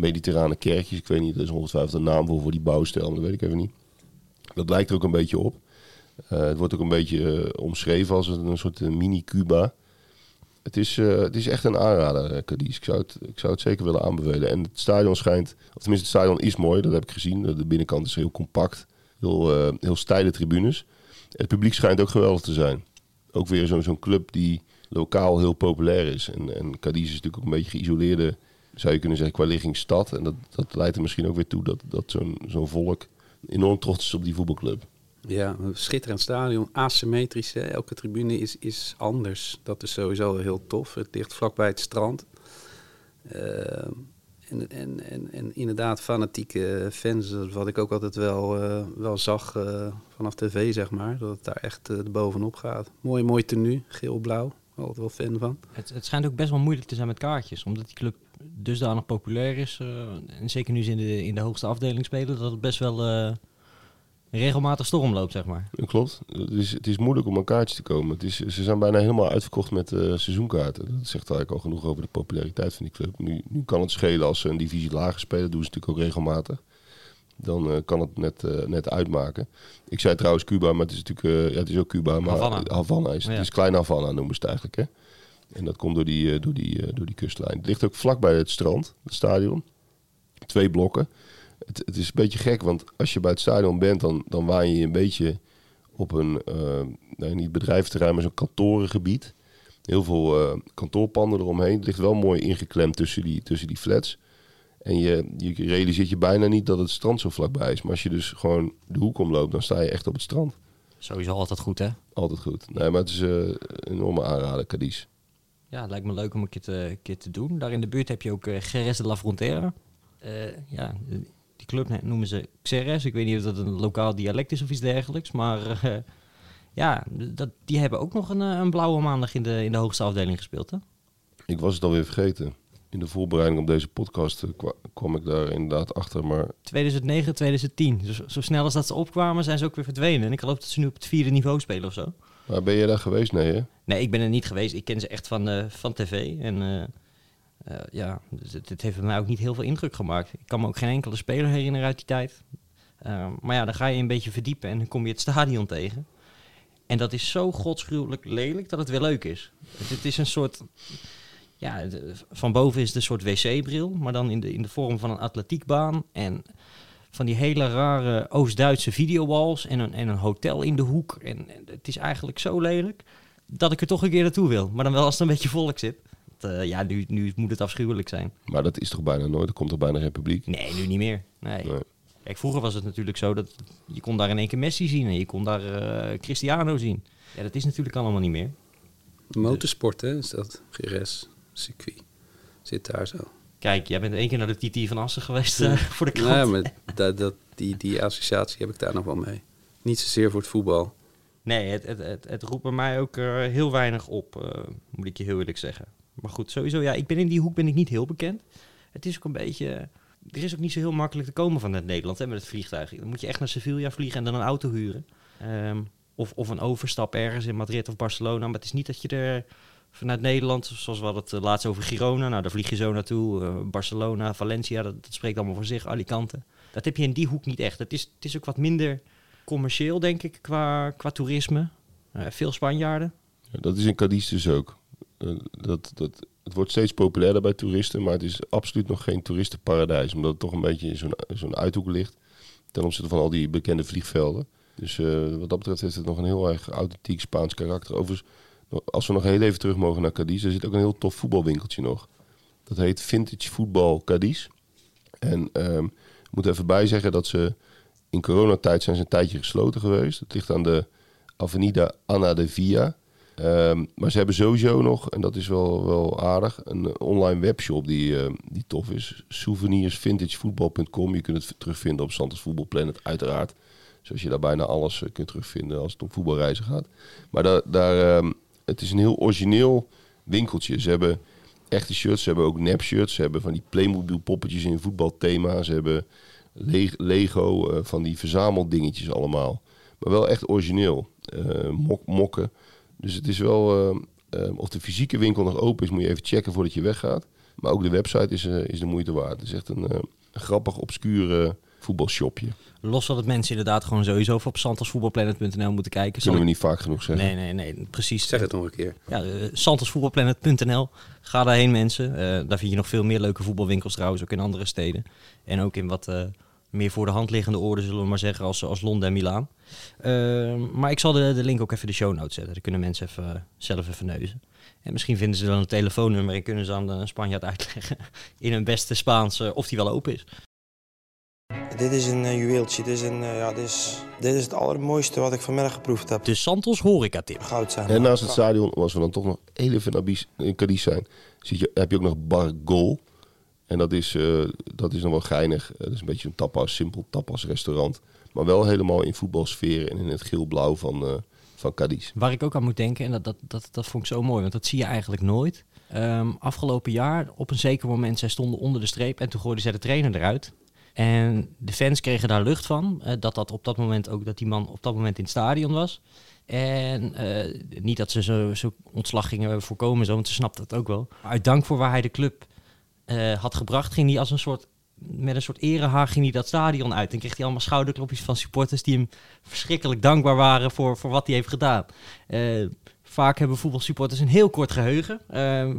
B: mediterrane kerkjes. Ik weet niet, er is ongetwijfeld een naam voor, voor die bouwstijl, maar dat weet ik even niet. Dat lijkt er ook een beetje op. Eh, het wordt ook een beetje eh, omschreven als een, soort eh, mini-Cuba. Het is, het is echt een aanrader, Cadiz. Ik zou, het, ik zou het zeker willen aanbevelen. En het stadion schijnt, of tenminste het stadion is mooi, dat heb ik gezien. De binnenkant is heel compact, heel, heel steile tribunes. Het publiek schijnt ook geweldig te zijn. Ook weer zo'n zo'n club die lokaal heel populair is. En, en Cadiz is natuurlijk ook een beetje geïsoleerde, zou je kunnen zeggen, qua ligging stad. En dat, dat leidt er misschien ook weer toe dat, dat zo'n zo'n volk enorm trots is op die voetbalclub.
C: Ja, een schitterend stadion, asymmetrisch. Hè? Elke tribune is, is anders. Dat is sowieso heel tof. Het ligt vlakbij het strand. Ehm, en, en, en, en inderdaad, fanatieke fans, wat ik ook altijd wel, eh, wel zag eh, vanaf tv, zeg maar. Dat het daar echt eh, bovenop gaat. Mooi, mooi tenue, geel-blauw. Altijd wel fan van.
A: Het, het schijnt ook best wel moeilijk te zijn met kaartjes. Omdat die club dusdanig populair is. eh, en zeker nu ze in de, in de hoogste afdeling spelen. Dat het best wel eh, regelmatig storm loopt, zeg maar.
B: Klopt. Het is, het is moeilijk om aan kaartjes te komen. Het is, ze zijn bijna helemaal uitverkocht met eh, seizoenkaarten. Dat zegt eigenlijk al genoeg over de populariteit van die club. Nu, nu kan het schelen als ze een divisie lager spelen. Doen ze natuurlijk ook regelmatig. Dan kan het net, net uitmaken. Ik zei trouwens Cuba, maar het is natuurlijk ja, het is ook Cuba. Maar
A: Havana.
B: Havana is,
A: Ja.
B: het is klein Havana noemen ze het eigenlijk. Hè? En dat komt door die, eh, door, die, eh, door die kustlijn. Het ligt ook vlakbij het strand, het stadion. Twee blokken. Het, het is een beetje gek, want als je bij het stadion bent, dan, dan waan je een beetje op een, eh, nee, niet bedrijventerrein, maar zo'n kantorengebied. Heel veel eh, kantoorpanden eromheen. Het ligt wel mooi ingeklemd tussen die, tussen die flats. En je, je realiseert je bijna niet dat het strand zo vlakbij is. Maar als je dus gewoon de hoek omloopt, dan sta je echt op het strand.
A: Sowieso altijd goed, hè?
B: Altijd goed. Nee, maar het is een enorme aanrader, Cadiz.
A: Ja, het lijkt me leuk om een keer te, een keer te doen. Daar in de buurt heb je ook eh Jerez de la Frontera. Eh, ja, Die club noemen ze Xeres. Ik weet niet of dat een lokaal dialect is of iets dergelijks. Maar eh, ja, dat, die hebben ook nog een, een blauwe maandag in de, in de hoogste afdeling gespeeld. Hè?
B: Ik was het alweer vergeten. In de voorbereiding op deze podcast kwa- kwam ik daar inderdaad achter. Maar
A: 2009, 2010. Dus zo snel als dat ze opkwamen, zijn ze ook weer verdwenen. En ik geloof dat ze nu op het vierde niveau spelen of zo.
B: Maar ben je daar geweest? Nee, hè?
A: Nee, ik ben er niet geweest. Ik ken ze echt van, eh, van tv. En eh, eh, ja, dus het, het heeft mij ook niet heel veel indruk gemaakt. Ik kan me ook geen enkele speler herinneren uit die tijd. Eh, maar ja, dan ga je een beetje verdiepen en dan kom je het stadion tegen. En dat is zo godsgruwelijk lelijk dat het weer leuk is. Het, is een soort... Ja, de- van boven is het een soort wc-bril, maar dan in de, in de vorm van een atletiekbaan. En van die hele rare Oost-Duitse videowalls en een, en een hotel in de hoek. En, en het is eigenlijk zo lelijk dat ik er toch een keer naartoe wil. Maar dan wel als er een beetje volk zit. Want, eh, ja, nu, nu moet het afschuwelijk zijn.
B: Maar dat is toch bijna nooit? Er komt toch bijna geen publiek?
A: Nee, nu niet meer. Nee.
B: Nee.
A: Kijk, vroeger was het natuurlijk zo dat je kon daar in één keer Messi zien en je kon daar eh, Cristiano zien. Ja, dat is natuurlijk allemaal niet meer.
C: Motorsport, hè, is dat? GRS, circuit. Zit daar zo.
A: Kijk, jij bent één keer naar de TT van Assen geweest eh, voor de krant.
C: Ja, maar dat, dat, die, die associatie heb ik daar nog wel mee. Niet zozeer voor het voetbal.
A: Nee, het, het, het, het roept bij mij ook eh, heel weinig op, eh, moet ik je heel eerlijk zeggen. Maar goed, sowieso, ja, ik ben in die hoek ben ik niet heel bekend. Het is ook een beetje... Er is ook niet zo heel makkelijk te komen van het Nederland hè, met het vliegtuig. Dan moet je echt naar Sevilla vliegen en dan een auto huren. Ehm, of, of een overstap ergens in Madrid of Barcelona. Maar het is niet dat je er vanuit Nederland, zoals we hadden het eh, laatst over Girona. Nou, daar vlieg je zo naartoe. Eh, Barcelona, Valencia, dat, spreekt allemaal voor zich. Alicante. Dat heb je in die hoek niet echt. Het is, het is ook wat minder commercieel, denk ik, qua, qua toerisme. Eh, veel Spanjaarden.
B: Ja, dat is in Cadiz dus ook. Dat, dat, het wordt steeds populairder bij toeristen, maar het is absoluut nog geen toeristenparadijs. Omdat het toch een beetje in zo'n zo'n uithoek ligt. Ten opzichte van al die bekende vliegvelden. Dus wat dat betreft heeft het nog een heel erg authentiek Spaans karakter. Overigens, als we nog heel even terug mogen naar Cadiz, er zit ook een heel tof voetbalwinkeltje nog. Dat heet Vintage Voetbal Cadiz. En ehm, ik moet even bijzeggen dat ze in coronatijd zijn ze een tijdje gesloten geweest. Het ligt aan de Avenida Ana de Via. Ehm, maar ze hebben sowieso nog, en dat is wel, wel aardig, een online webshop die, eh, die tof is. Souvenirsvintagevoetbal.com. Je kunt het terugvinden op Santos Voetbal Planet, uiteraard. Zoals je daar bijna alles eh, kunt terugvinden als het om voetbalreizen gaat. Maar daar, daar, ehm, het is een heel origineel winkeltje. Ze hebben echte shirts, ze hebben ook nep-shirts. Ze hebben van die Playmobil poppetjes in voetbalthema. Ze hebben Le- Lego, eh, van die verzameldingetjes allemaal. Maar wel echt origineel. Eh, mok, mokken. Dus het is wel... eh, of de fysieke winkel nog open is, moet je even checken voordat je weggaat. Maar ook de website is, is de moeite waard. Het is echt een, grappig, obscuur eh, voetbalshopje.
A: Los van dat mensen inderdaad gewoon sowieso even op santosvoetbalplanet.nl moeten kijken.
B: Kunnen we niet vaak genoeg zeggen.
A: Nee, nee, nee, precies.
C: Zeg het nog een keer.
A: Ja, uh, santosvoetbalplanet.nl. Ga daarheen mensen. Eh, daar vind je nog veel meer leuke voetbalwinkels trouwens, ook in andere steden. En ook in wat eh, meer voor de hand liggende orde, zullen we maar zeggen, als, als Londen en Milaan. Eh, maar ik zal de, de link ook even in de show notes zetten. Dan kunnen mensen even, eh, zelf even neuzen. En misschien vinden ze dan een telefoonnummer en kunnen ze aan de Spanjaard uitleggen in hun beste Spaans eh, of die wel open is.
F: Dit is een eh, juweeltje. Dit is, een, eh, ja, dit, is, dit is het allermooiste wat ik vanmiddag geproefd heb.
A: De Santos Horeca Tip.
F: Goud zijn.
B: En naast het stadion, als we dan toch nog heel even in Cadiz zijn, zit je, heb je ook nog Bar Gol. En dat is, eh, dat is nog wel geinig. Eh, dat is een beetje een tapas, simpel tapas restaurant. Maar wel helemaal in voetbalsfeer en in het geel-blauw van, eh van Cadiz.
A: Waar ik ook aan moet denken, en dat, dat, dat, dat vond ik zo mooi, want dat zie je eigenlijk nooit. Ehm, afgelopen jaar, op een zeker moment, zij stonden onder de streep en toen gooiden zij de trainer eruit. En de fans kregen daar lucht van, eh, dat, dat op dat moment ook, dat die man op dat moment in het stadion was. En eh, niet dat ze zo, zo ontslag gingen voorkomen, zo, want ze snapten het ook wel. Maar uit dank voor waar hij de club eh, had gebracht, ging hij als een soort, met een soort erehaar ging hij dat stadion uit. En kreeg hij allemaal schouderklopjes van supporters die hem verschrikkelijk dankbaar waren voor, voor wat hij heeft gedaan. Vaak hebben voetbalsupporters een heel kort geheugen. Eh,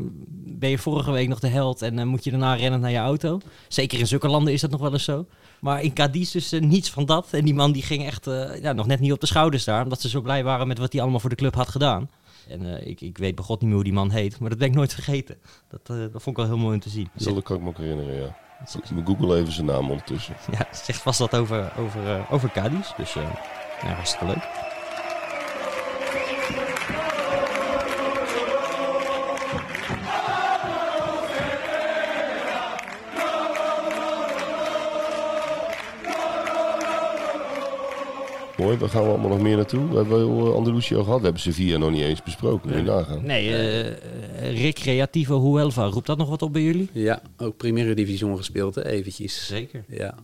A: ben je vorige week nog de held en eh, moet je daarna rennen naar je auto. Zeker in zulke landen is dat nog wel eens zo. Maar in Cadiz dus niets van dat. En die man die ging echt eh, ja, nog net niet op de schouders staan. Omdat ze zo blij waren met wat hij allemaal voor de club had gedaan. En eh, ik, ik weet bij god niet meer hoe die man heet. Maar dat ben ik nooit vergeten. Dat, dat vond ik wel heel mooi om te zien.
B: Dat kan ik me ook herinneren, ja. Ik google even zijn naam ondertussen.
A: Ja, zegt vast wat over, over, over Cadiz. Dus ja, hartstikke leuk.
B: Mooi, waar gaan we allemaal nog meer naartoe? We hebben wel Andalusië al gehad. We hebben Sevilla nog niet eens besproken. Je nagaan.
A: Nee, eh Recreativo Huelva, roept dat nog wat op bij jullie?
C: Ja, ook Primera Division gespeeld, hè, eventjes.
A: Zeker.
C: Ja.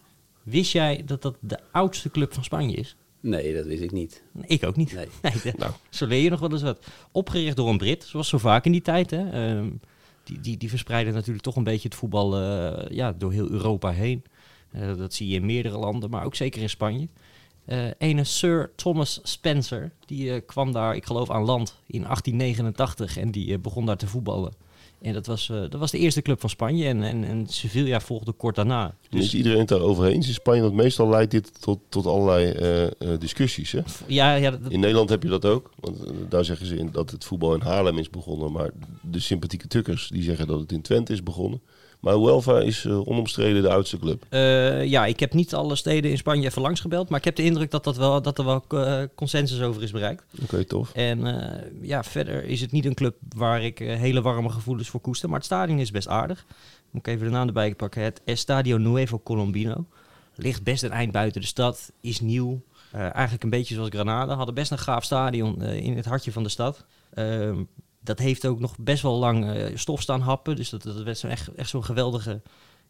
A: Wist jij dat dat de oudste club van Spanje is?
C: Nee, dat wist ik niet.
A: Ik ook niet.
C: Nee.
A: de-
B: Nou.
A: Zo leer je nog wel eens wat. Opgericht door een Brit, zoals zo vaak in die tijd. Hè. Ehm, die, die, die verspreiden natuurlijk toch een beetje het voetbal eh, ja, door heel Europa heen. Eh, dat zie je in meerdere landen, maar ook zeker in Spanje. Eh ene Sir Thomas Spencer, die eh, kwam daar, ik geloof, aan land in 1889 en die eh, begon daar te voetballen. En dat was, dat was de eerste club van Spanje en, en, en Sevilla volgde kort daarna.
B: Dus is iedereen het daarover eens in Spanje? Want meestal leidt dit tot, tot allerlei discussies. Hè?
A: Ja, ja dat,
B: In Nederland heb je dat ook. Want daar zeggen ze in dat het voetbal in Haarlem is begonnen. Maar de sympathieke tukkers die zeggen dat het in Twente is begonnen. Maar Huelva is eh, onomstreden de oudste club.
A: Eh, ja, ik heb niet alle steden in Spanje even langs gebeld, maar ik heb de indruk dat, dat, wel, dat er wel eh, consensus over is bereikt.
B: Oké, tof.
A: En ja, verder is het niet een club waar ik hele warme gevoelens voor koester, maar het stadion is best aardig. Moet ik even de naam erbij pakken. Het Estadio Nuevo Colombino. Ligt best een eind buiten de stad, is nieuw. Eigenlijk een beetje zoals Granada. Hadden best een gaaf stadion in het hartje van de stad. Ehm, dat heeft ook nog best wel lang eh, stof staan happen. Dus dat, dat werd zo echt, echt zo'n geweldige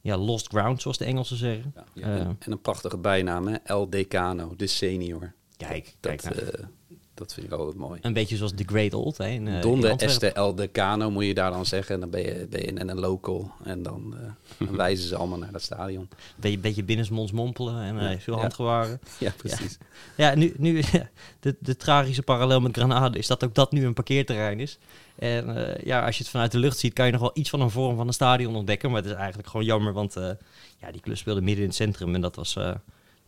A: ja, lost ground, zoals de Engelsen zeggen.
C: Ja, ja,
A: Eh.
C: en, en een prachtige bijnaam, hè? El Decano, de senior.
A: Kijk,
C: Dat,
A: kijk nou.
C: Dat vind ik altijd mooi.
A: Een beetje zoals The Great Old. Hè, in, eh, in
C: Donde
A: Antwerpen.
C: Este El Decano moet je daar dan zeggen. En dan ben je, ben je een, een local. En dan, eh, dan wijzen ze allemaal naar dat stadion.
A: Beetje, beetje binnensmonds mompelen en
C: Ja,
A: veel
C: ja.
A: handgewaren.
C: Ja, precies.
A: Ja, nu, nu de, de tragische parallel met Granada is dat ook dat nu een parkeerterrein is. En ja, als je het vanuit de lucht ziet, kan je nog wel iets van een vorm van een stadion ontdekken. Maar het is eigenlijk gewoon jammer, want ja, die club speelde midden in het centrum. En dat was,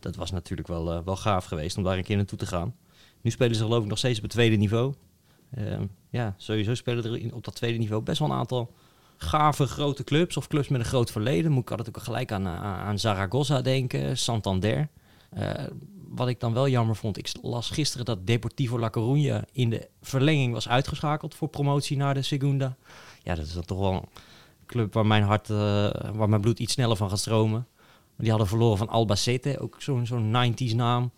A: dat was natuurlijk wel, wel gaaf geweest om daar een keer naartoe te gaan. Nu spelen ze geloof ik nog steeds op het tweede niveau. Ehm, ja, sowieso spelen er in- op dat tweede niveau best wel een aantal gave grote clubs. Of clubs met een groot verleden. Moet ik altijd ook gelijk aan, aan, aan Zaragoza denken, Santander. Eh, wat ik dan wel jammer vond, ik las gisteren dat Deportivo La Coruña in de verlenging was uitgeschakeld voor promotie naar de Segunda. Ja, dat is dan toch wel een club waar mijn hart, eh, waar mijn bloed iets sneller van gaat stromen. Die hadden verloren van Albacete, ook zo'n zo'n 90s naam.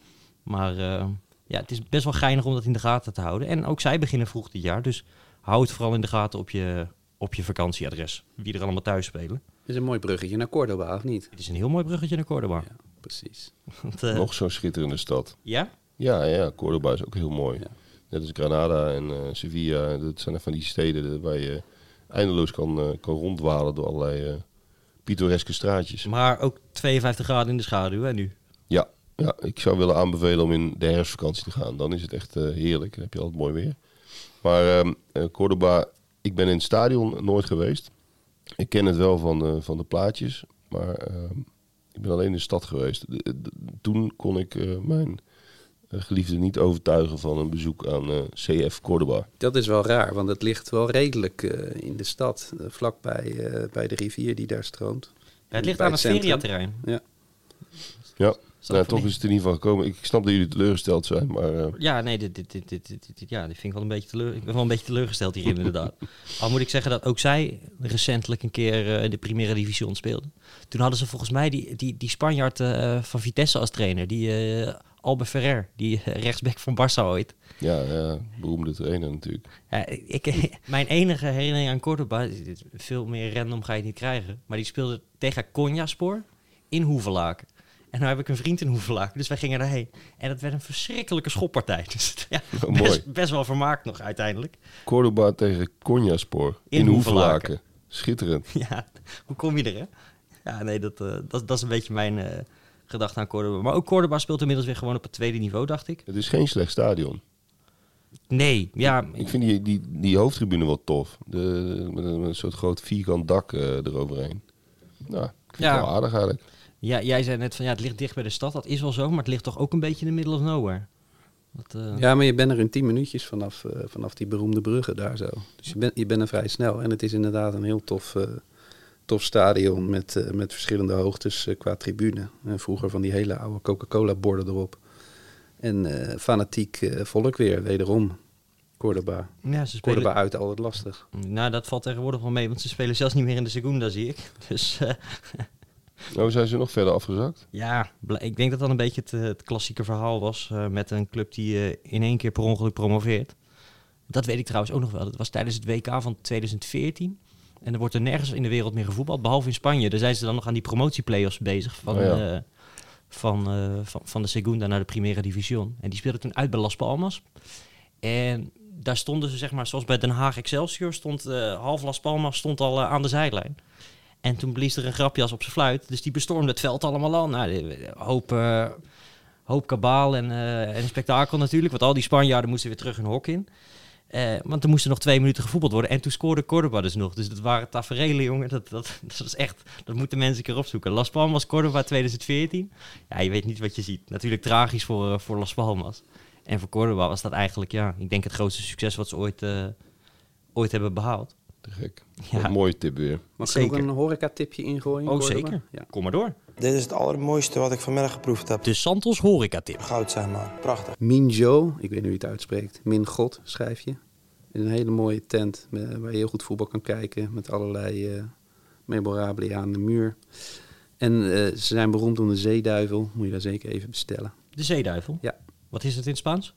A: Maar eh, ja, het is best wel geinig om dat in de gaten te houden. En ook zij beginnen vroeg dit jaar, dus hou het vooral in de gaten op je, op je vakantieadres. Wie er allemaal thuis spelen.
C: is een mooi bruggetje naar Cordoba, of niet?
A: Het is een heel mooi bruggetje naar Cordoba.
C: Ja, precies.
A: Want, eh,
B: Nog zo'n schitterende stad.
A: ja?
B: Ja, ja, Cordoba is ook heel mooi.
C: Ja.
B: Net als Granada en eh, Sevilla. Dat zijn van die steden waar je eindeloos kan, eh, kan rondwalen door allerlei pittoreske straatjes.
A: Maar ook 52 graden in de schaduw, hè, nu.
B: Ja, ja, ik zou willen aanbevelen om in de herfstvakantie te gaan. Dan is het echt eh, heerlijk. Dan heb je altijd mooi weer. Maar ehm eh, Cordoba, ik ben in het stadion nooit geweest. Ik ken het wel van, eh, van de plaatjes. Maar ehm, ik ben alleen in de stad geweest. De- de- toen kon ik eh, mijn geliefde niet overtuigen van een bezoek aan eh, CF Cordoba.
C: Dat is wel raar, want het ligt wel redelijk eh, in de stad. eh, vlakbij eh, bij de rivier die daar stroomt.
A: Ja, het ligt aan het
C: centrum.
A: Feria-terrein.
C: Ja.
B: Ja, nou, toch
A: niet?
B: is het er in ieder geval gekomen. Ik snap dat jullie teleurgesteld zijn, maar eh,
A: Ja, nee, dit, dit, dit, dit, dit, dit- ja, dit vind ik wel een beetje teleur. Ik ben wel een beetje teleurgesteld hierin, inderdaad. Al moet ik zeggen dat ook zij recentelijk een keer eh, in de Primera Division speelden. Toen hadden ze volgens mij die, die, die Spanjaard eh, van Vitesse als trainer, die Albert Ferrer, die rechtsback van Barça ooit.
B: ja, ja, beroemde trainer natuurlijk.
A: Ja, ik, mijn enige herinnering aan Cordoba, dit- veel meer random ga je niet krijgen, maar die speelde tegen Konjaspor in Hoevelaken. En nu heb ik een vriend in Hoevelaken, dus wij gingen daarheen. En dat werd een verschrikkelijke schoppartij. Dus ja,
B: Oh, mooi.
A: best, best wel vermaakt nog uiteindelijk.
B: Cordoba tegen Konjaspor in,
A: In
B: Hoevelaken. Schitterend.
A: Ja, hoe kom je er, hè? Ja, nee, dat, eh, dat, dat is een beetje mijn eh, gedachte aan Cordoba. Maar ook Cordoba speelt inmiddels weer gewoon op het tweede niveau, dacht ik.
B: Het is geen slecht stadion.
A: Nee, ja,
B: Ik vind die, die, die hoofdtribune wel tof. De, met, een, met een soort groot vierkant dak eh, eroverheen. Nou, ik vind
A: Ja.
B: het wel aardig eigenlijk.
A: Ja, jij zei net van ja, het ligt dicht bij de stad. Dat is wel zo, maar het ligt toch ook een beetje in the middle of nowhere. Dat, eh,
C: Ja, maar je bent er in 10 minuutjes vanaf, eh, vanaf die beroemde bruggen daar zo. Dus je bent, je bent er vrij snel. En het is inderdaad een heel tof, eh, tof stadion met, met verschillende hoogtes qua tribune. En vroeger van die hele oude Coca-Cola-borden erop. En fanatiek volk weer, wederom. Cordoba.
A: ja, ze spelen...
C: Cordoba uit, altijd lastig.
A: Nou, dat valt tegenwoordig wel mee, want ze spelen zelfs niet meer in de Segunda, zie ik. Dus,
B: Oh, zijn ze nog verder afgezakt?
A: Ja, ik denk dat dat een beetje het, eh, het klassieke verhaal was eh, met een club die eh, in één keer per ongeluk promoveert. Dat weet ik trouwens ook nog wel. Dat was tijdens het WK van 2014. En er wordt er nergens in de wereld meer gevoetbald, behalve in Spanje. Daar zijn ze dan nog aan die promotieplayoffs bezig van,
B: Oh ja.
A: van, van, van de Segunda naar de Primera División. En die speelden toen uit bij Las Palmas. En daar stonden ze, zeg maar, zoals bij Den Haag Excelsior, stond half Las Palmas stond al aan de zijlijn. En toen blies er een grapjas op zijn fluit. Dus die bestormde het veld allemaal al. Nou, hoop, eh, hoop kabaal en, eh, en spektakel natuurlijk. Want al die Spanjaarden moesten weer terug hun hok in. Eh, want er moesten nog twee minuten gevoetbald worden. En toen scoorde Cordoba dus nog. Dus dat waren tafereelen, jongen. Dat, dat, dat is echt... Dat moeten mensen een keer opzoeken. Las Palmas, Cordoba 2014. Ja, je weet niet wat je ziet. Natuurlijk tragisch voor, voor Las Palmas. En voor Cordoba was dat eigenlijk, ja... Ik denk het grootste succes wat ze ooit, ooit hebben behaald.
B: Te gek.
A: Ja.
B: Een mooie tip weer.
C: Mag ik ook een horeca-tipje ingooien?
A: Oh, zeker.
C: Ja.
A: Kom maar door.
F: Dit is het allermooiste wat ik vanmiddag geproefd heb.
A: De Santos Horeca Tip.
F: Goud, zeg maar. Prachtig.
C: Minjo, ik weet niet hoe je het uitspreekt. Min God schrijf je. In een hele mooie tent waar je heel goed voetbal kan kijken. Met allerlei eh memorabilia aan de muur. En eh, ze zijn beroemd om de zeeduivel. Moet je daar zeker even bestellen.
A: De Zeeduivel.
C: Ja.
A: Wat is het in het Spaans?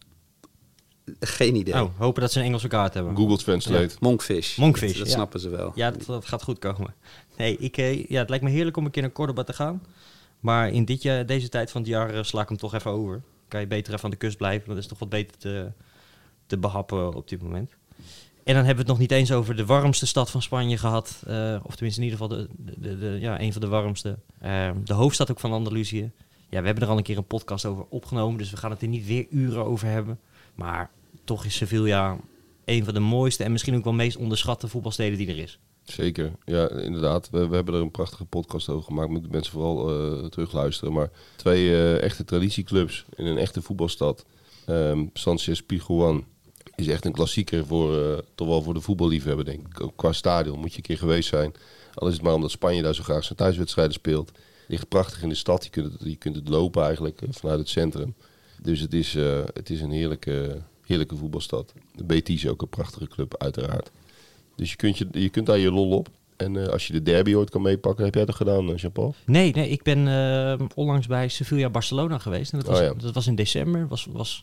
C: Geen idee.
A: Oh, hopen dat ze een Engelse kaart hebben.
B: Google Translate.
C: Monkfish.
A: Monkfish,
C: Dat, dat
A: ja.
C: snappen ze wel.
A: Ja, dat, dat gaat goed komen. Nee, ik, eh, ja, het lijkt me heerlijk om een keer naar Cordoba te gaan. Maar in dit jaar, deze tijd van het jaar eh, sla ik hem toch even over. Kan je beter even aan de kust blijven. Dat is toch wat beter te, te behappen op dit moment. En dan hebben we het nog niet eens over de warmste stad van Spanje gehad. eh, of tenminste in ieder geval de, de, de, de- ja, een van de warmste. Eh, de hoofdstad ook van Andalusië. Ja, we hebben er al een keer een podcast over opgenomen. Dus we gaan het er niet weer uren over hebben. Maar toch is Sevilla een van de mooiste en misschien ook wel meest onderschatte voetbalsteden die er is.
B: Zeker, ja, inderdaad. We, we hebben er een prachtige podcast over gemaakt. Moeten mensen vooral eh, terugluisteren. Maar twee eh, echte traditieclubs in een echte voetbalstad. Ehm Sanchez Pizjuan is echt een klassieker voor, eh, toch wel voor de voetballiefhebber, denk ik. Ook qua stadion moet je een keer geweest zijn. Al is het maar omdat Spanje daar zo graag zijn thuiswedstrijden speelt. Ligt prachtig in de stad. Je kunt het, je kunt het lopen eigenlijk vanuit het centrum. Dus het is, eh, het is een heerlijke, heerlijke voetbalstad. De Betis is ook een prachtige club, uiteraard. Dus je kunt, je, je kunt daar je lol op. En eh, als je de derby ooit kan meepakken, heb jij dat gedaan, eh, Jean-Paul?
A: Nee, nee ik ben onlangs bij Sevilla Barcelona geweest. En dat was,
B: Oh ja.
A: dat was in december. Was, was,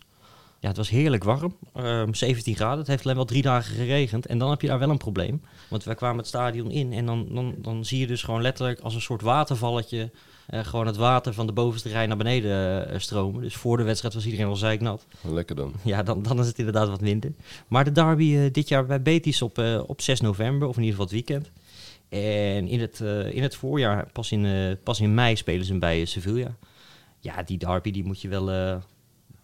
A: ja, het was heerlijk warm. Ehm 17 graden. Het heeft alleen wel drie dagen geregend. En dan heb je daar wel een probleem. Want wij kwamen het stadion in. En dan, dan, dan zie je dus gewoon letterlijk als een soort watervalletje... eh, gewoon het water van de bovenste rij naar beneden eh, stromen. Dus voor de wedstrijd was iedereen al zeiknat.
B: Lekker dan.
A: Ja, dan, dan is het inderdaad wat minder. Maar de derby eh, dit jaar bij Betis op, op 6 november, of in ieder geval het weekend. En in het, in het voorjaar, pas in, pas in mei, spelen ze hem bij Sevilla. Ja, die derby die moet, je wel,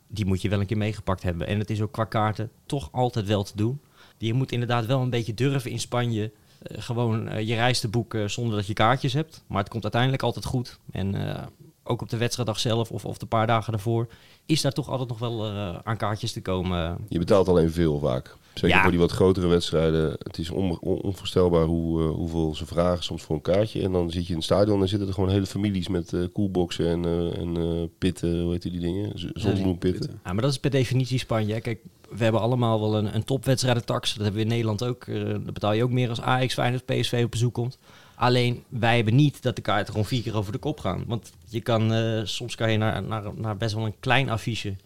A: die moet je wel een keer meegepakt hebben. En het is ook qua kaarten toch altijd wel te doen. Je moet inderdaad wel een beetje durven in Spanje eh, gewoon eh, je reis te boeken zonder dat je kaartjes hebt. Maar het komt uiteindelijk altijd goed. En eh, ook op de wedstrijddag zelf of, of de paar dagen daarvoor is daar toch altijd nog wel eh, aan kaartjes te komen.
B: Je betaalt alleen veel vaak. Zeker
A: Ja.
B: voor die wat grotere wedstrijden. Het is on, on- onvoorstelbaar hoe, eh, hoeveel ze vragen soms voor een kaartje. En dan zit je in het stadion en zitten er gewoon hele families met koelboxen en, en pitten, hoe heet die dingen? Zonnebloempitten.
A: Ja, maar dat is per definitie Spanje. Kijk, we hebben allemaal wel een, een topwedstrijdentax. Dat hebben we in Nederland ook. Dat betaal je ook meer als Ajax, Feyenoord, PSV op bezoek komt. Alleen, wij hebben niet dat de kaarten gewoon vier keer over de kop gaan. Want je kan, eh, soms kan je naar, naar, naar best wel een klein affiche...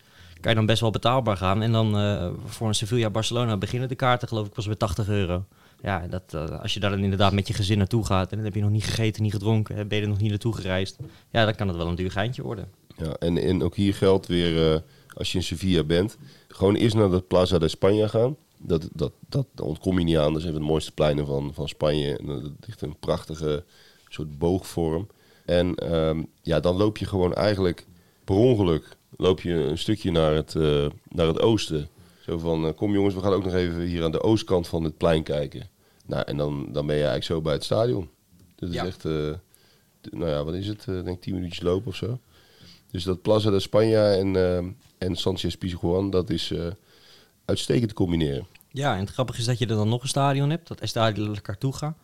A: kan je dan best wel betaalbaar gaan. En dan eh, voor een Sevilla-Barcelona beginnen de kaarten geloof ik pas bij 80 euro. Ja, dat, eh, als je daar dan inderdaad met je gezin naartoe gaat... en dan heb je nog niet gegeten, niet gedronken... en ben je er nog niet naartoe gereisd... ja, dan kan het wel een duur geintje worden.
B: Ja, en, en ook hier geldt weer, als je in Sevilla bent, gewoon eerst naar de Plaza de España gaan. Dat, dat, dat, ontkom je niet aan. Dat is een van de mooiste pleinen van, van Spanje. En dat ligt een prachtige soort boogvorm. En ehm, ja, dan loop je gewoon eigenlijk per ongeluk loop je een stukje naar het, eh, naar het oosten. Zo van, eh, kom jongens, we gaan ook nog even hier aan de oostkant van het plein kijken. Nou, en dan, dan ben je eigenlijk zo bij het stadion. Dat is
C: Ja.
B: echt, eh, nou ja, wat is het? Denk ik tien minuutjes lopen of zo. Dus dat Plaza de España en, en Sanchez Pizjuan, dat is uitstekend te combineren.
A: Ja, en het grappige is dat je er dan nog een stadion hebt, dat Estadio de Cartuja.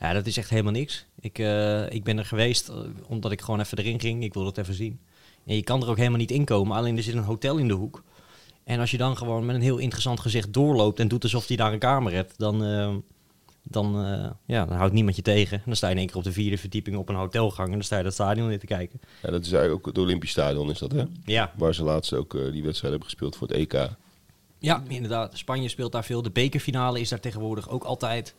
A: Ja, dat is echt helemaal niks. Ik, eh, ik ben er geweest eh, omdat ik gewoon even erin ging. Ik wilde het even zien. En je kan er ook helemaal niet inkomen, alleen er zit een hotel in de hoek. En als je dan gewoon met een heel interessant gezicht doorloopt en doet alsof je daar een kamer hebt, dan, eh, dan, ja, dan houdt niemand je tegen. En dan sta je in één keer op de vierde verdieping op een hotelgang en dan sta je dat stadion in te kijken.
B: Ja, dat is eigenlijk ook het Olympisch Stadion, is dat hè?
A: Ja,
B: Waar ze laatst ook die wedstrijd hebben gespeeld voor het EK.
A: Ja inderdaad. Spanje speelt daar veel. De bekerfinale is daar tegenwoordig ook altijd.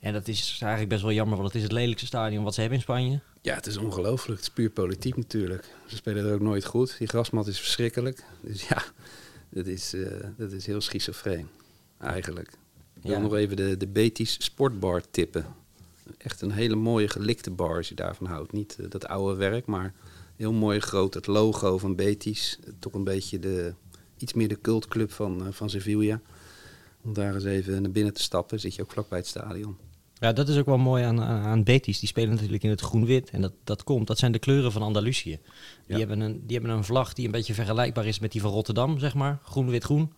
A: En dat is eigenlijk best wel jammer, want het is het lelijkste stadion wat ze hebben in Spanje.
C: Ja, het is ongelooflijk. Het is puur politiek natuurlijk. Ze spelen er ook nooit goed. Die grasmat is verschrikkelijk. Dus ja, dat is, eh, dat is heel schizofreen eigenlijk. Ik wil
A: Ja.
C: nog even de, de Betis Sportbar tippen. Echt een hele mooie gelikte bar als je daarvan houdt. Niet eh, dat oude werk, maar heel mooi groot. Het logo van Betis. Toch een beetje de, iets meer de cultclub van, eh, van Sevilla. Om daar eens even naar binnen te stappen. Zit je ook vlakbij het stadion.
A: Ja, dat is ook wel mooi aan, aan aan Betis. Die spelen natuurlijk in het groen-wit. En dat, dat komt, dat zijn de kleuren van Andalusië. Die,
C: Ja.
A: hebben een, die hebben een vlag die een beetje vergelijkbaar is met die van Rotterdam, zeg maar. Groen-wit-groen.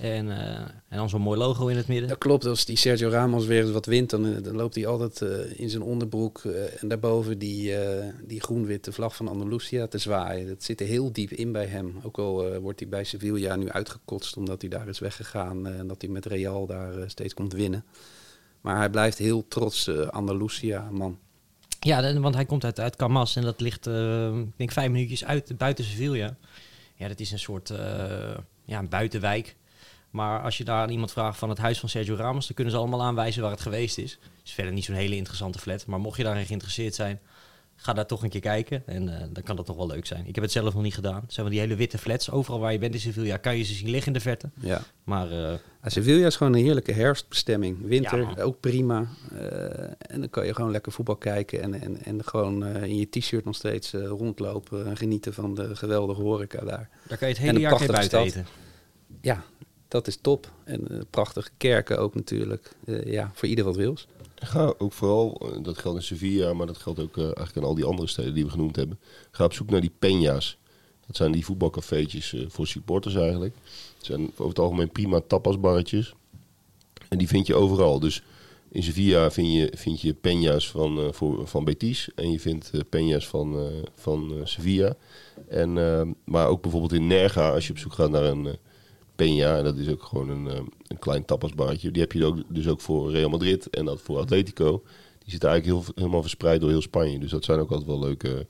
A: En, eh, en dan zo'n mooi logo in het midden.
C: Dat klopt, als die Sergio Ramos weer eens wat wint, dan, eh, dan loopt hij altijd eh, in zijn onderbroek en daarboven die, die groen-witte vlag van Andalusia te zwaaien. Dat zit er heel diep in bij hem. Ook al wordt hij bij Sevilla nu uitgekotst omdat hij daar is weggegaan en dat hij met Real daar steeds komt winnen. Maar hij blijft heel trots Andalusia, man.
A: Ja, want hij komt uit, uit Camas en dat ligt, ik denk, vijf minuutjes uit, buiten Sevilla. Ja, dat is een soort ja, een buitenwijk. Maar als je daar aan iemand vraagt van het huis van Sergio Ramos, dan kunnen ze allemaal aanwijzen waar het geweest is. Het is verder niet zo'n hele interessante flat. Maar mocht je daarin geïnteresseerd zijn, ga daar toch een keer kijken. En eh, dan kan dat toch wel leuk zijn. Ik heb het zelf nog niet gedaan. Het zijn wel die hele witte flats. Overal waar je bent in Sevilla kan je ze zien liggen in de verte.
C: Ja.
A: Maar
C: Ja, Sevilla is gewoon een heerlijke herfstbestemming. Winter
A: Ja,
C: ook prima. Eh, en dan kan je gewoon lekker voetbal kijken en, en, en gewoon in je t-shirt nog steeds rondlopen en genieten van de geweldige horeca daar.
A: daar kan je het hele jaar geen buiten eten.
C: Ja, dat is top. En eh, prachtige kerken ook natuurlijk. Eh, ja, voor ieder wat wils.
B: Ga ook vooral, eh, dat geldt in Sevilla, maar dat geldt ook eigenlijk aan al die andere steden die we genoemd hebben. Ga op zoek naar die peña's. Dat zijn die voetbalcafeetjes voor supporters eigenlijk. Het zijn over het algemeen prima tapasbarretjes. En die vind je overal. Dus in Sevilla vind je, vind je peña's van, van Betis. En je vindt peña's van, van Sevilla. En, maar ook bijvoorbeeld in Nerga, als je op zoek gaat naar een peña. En dat is ook gewoon een, eh, een klein tapasbarretje. Die heb je ook, dus ook voor Real Madrid en dat voor Atletico. Die zitten eigenlijk heel, helemaal verspreid door heel Spanje. Dus dat zijn ook altijd wel leuke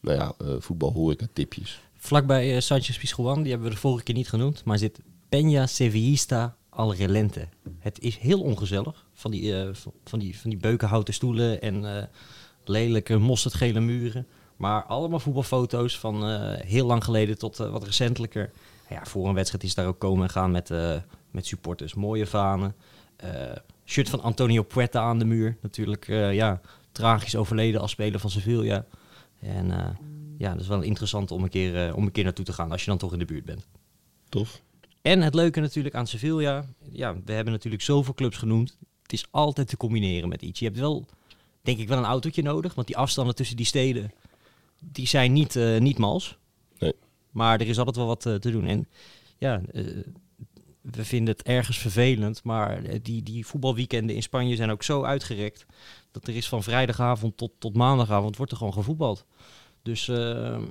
B: nou ja, eh tipjes.
A: Vlakbij eh, Sanchez Pizjuan, die hebben we de vorige keer niet genoemd, maar zit Peña Sevillista al Relente. Het is heel ongezellig, van die, eh, van- die, van die beukenhouten stoelen en lelijke mosterdgele muren. Maar allemaal voetbalfoto's van heel lang geleden tot wat recentelijker. Ja, voor een wedstrijd is daar ook komen en gaan met, eh, met supporters. Mooie vanen. eh, shirt van Antonio Puerta aan de muur. Natuurlijk, eh, ja, tragisch overleden als speler van Sevilla. En ja, dat is wel interessant om een, keer, om een keer naartoe te gaan als je dan toch in de buurt bent.
B: Tof.
A: En het leuke natuurlijk aan Sevilla, ja, we hebben natuurlijk zoveel clubs genoemd. Het is altijd te combineren met iets. Je hebt wel, denk ik, wel een autootje nodig, want die afstanden tussen die steden, die zijn niet, eh, niet mals. Maar er is altijd wel wat eh, te doen. En ja, eh, we vinden het ergens vervelend, maar eh, die, die voetbalweekenden in Spanje zijn ook zo uitgerekt dat er is van vrijdagavond tot, tot maandagavond wordt er gewoon gevoetbald. Dus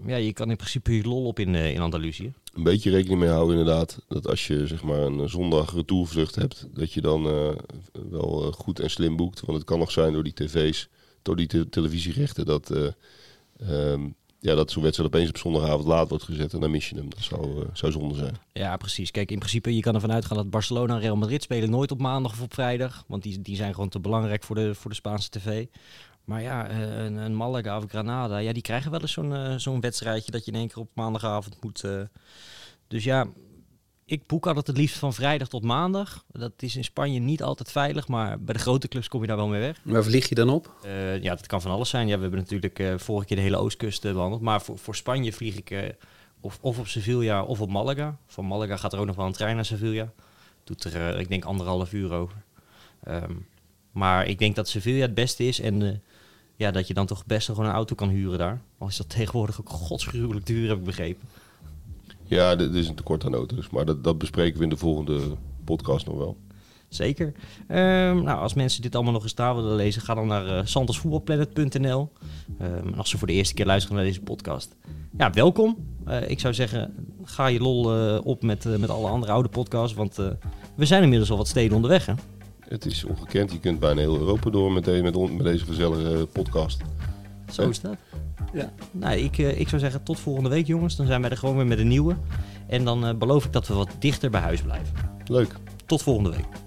A: ja, je kan in principe je lol op in, in Andalusië.
B: Een beetje rekening mee houden inderdaad. Dat als je zeg maar een zondag retourvlucht hebt. Dat je dan wel goed en slim boekt. Want het kan nog zijn door die tv's. Door die te- televisierechten. Dat, eh, ehm, ja, dat zo'n wedstrijd opeens op zondagavond laat wordt gezet. En dan mis je hem. Dat zou, eh, zou zonde zijn.
A: Ja, precies. Kijk, in principe, je kan ervan uitgaan dat Barcelona en Real Madrid spelen nooit op maandag of op vrijdag. Want die, die zijn gewoon te belangrijk voor de, voor de Spaanse tv. Maar ja, eh, een, een Malaga of Granada, ja, die krijgen wel eens zo'n eh, zo'n wedstrijdje dat je in één keer op maandagavond moet. Dus ja, ik boek altijd het liefst van vrijdag tot maandag. Dat is in Spanje niet altijd veilig, maar bij de grote clubs kom je daar wel mee weg.
C: Waar vlieg je dan op?
A: Eh, ja, dat kan van alles zijn. Ja, we hebben natuurlijk eh, vorige keer de hele oostkust eh, behandeld. Maar voor, voor Spanje vlieg ik of, of op Sevilla of op Malaga. Van Malaga gaat er ook nog wel een trein naar Sevilla. Doet er, ik denk, anderhalf uur over. Ehm, maar ik denk dat Sevilla het beste is. En ja, dat je dan toch best wel gewoon een auto kan huren daar. Al is dat tegenwoordig ook godsgruwelijk duur, heb ik begrepen.
B: Ja, er is een tekort aan auto's. Maar dat, dat bespreken we in de volgende podcast nog wel.
A: Zeker. Ehm, nou, als mensen dit allemaal nog eens daar willen lezen, ga dan naar uh, santosvoetbalplanet.nl. Ehm, en als ze voor de eerste keer luisteren naar deze podcast, ja, welkom. Eh, ik zou zeggen, ga je lol eh, op met, eh, met alle andere oude podcasts, want eh, we zijn inmiddels al wat steden onderweg. Hè?
B: Het is ongekend. Je kunt bijna heel Europa door met, de- met, met deze gezellige podcast.
A: Zo is dat. Ja. Nou, ik, eh, ik zou zeggen tot volgende week jongens. Dan zijn wij er gewoon weer met een nieuwe. En dan eh, beloof ik dat we wat dichter bij huis blijven.
B: Leuk.
A: Tot volgende week.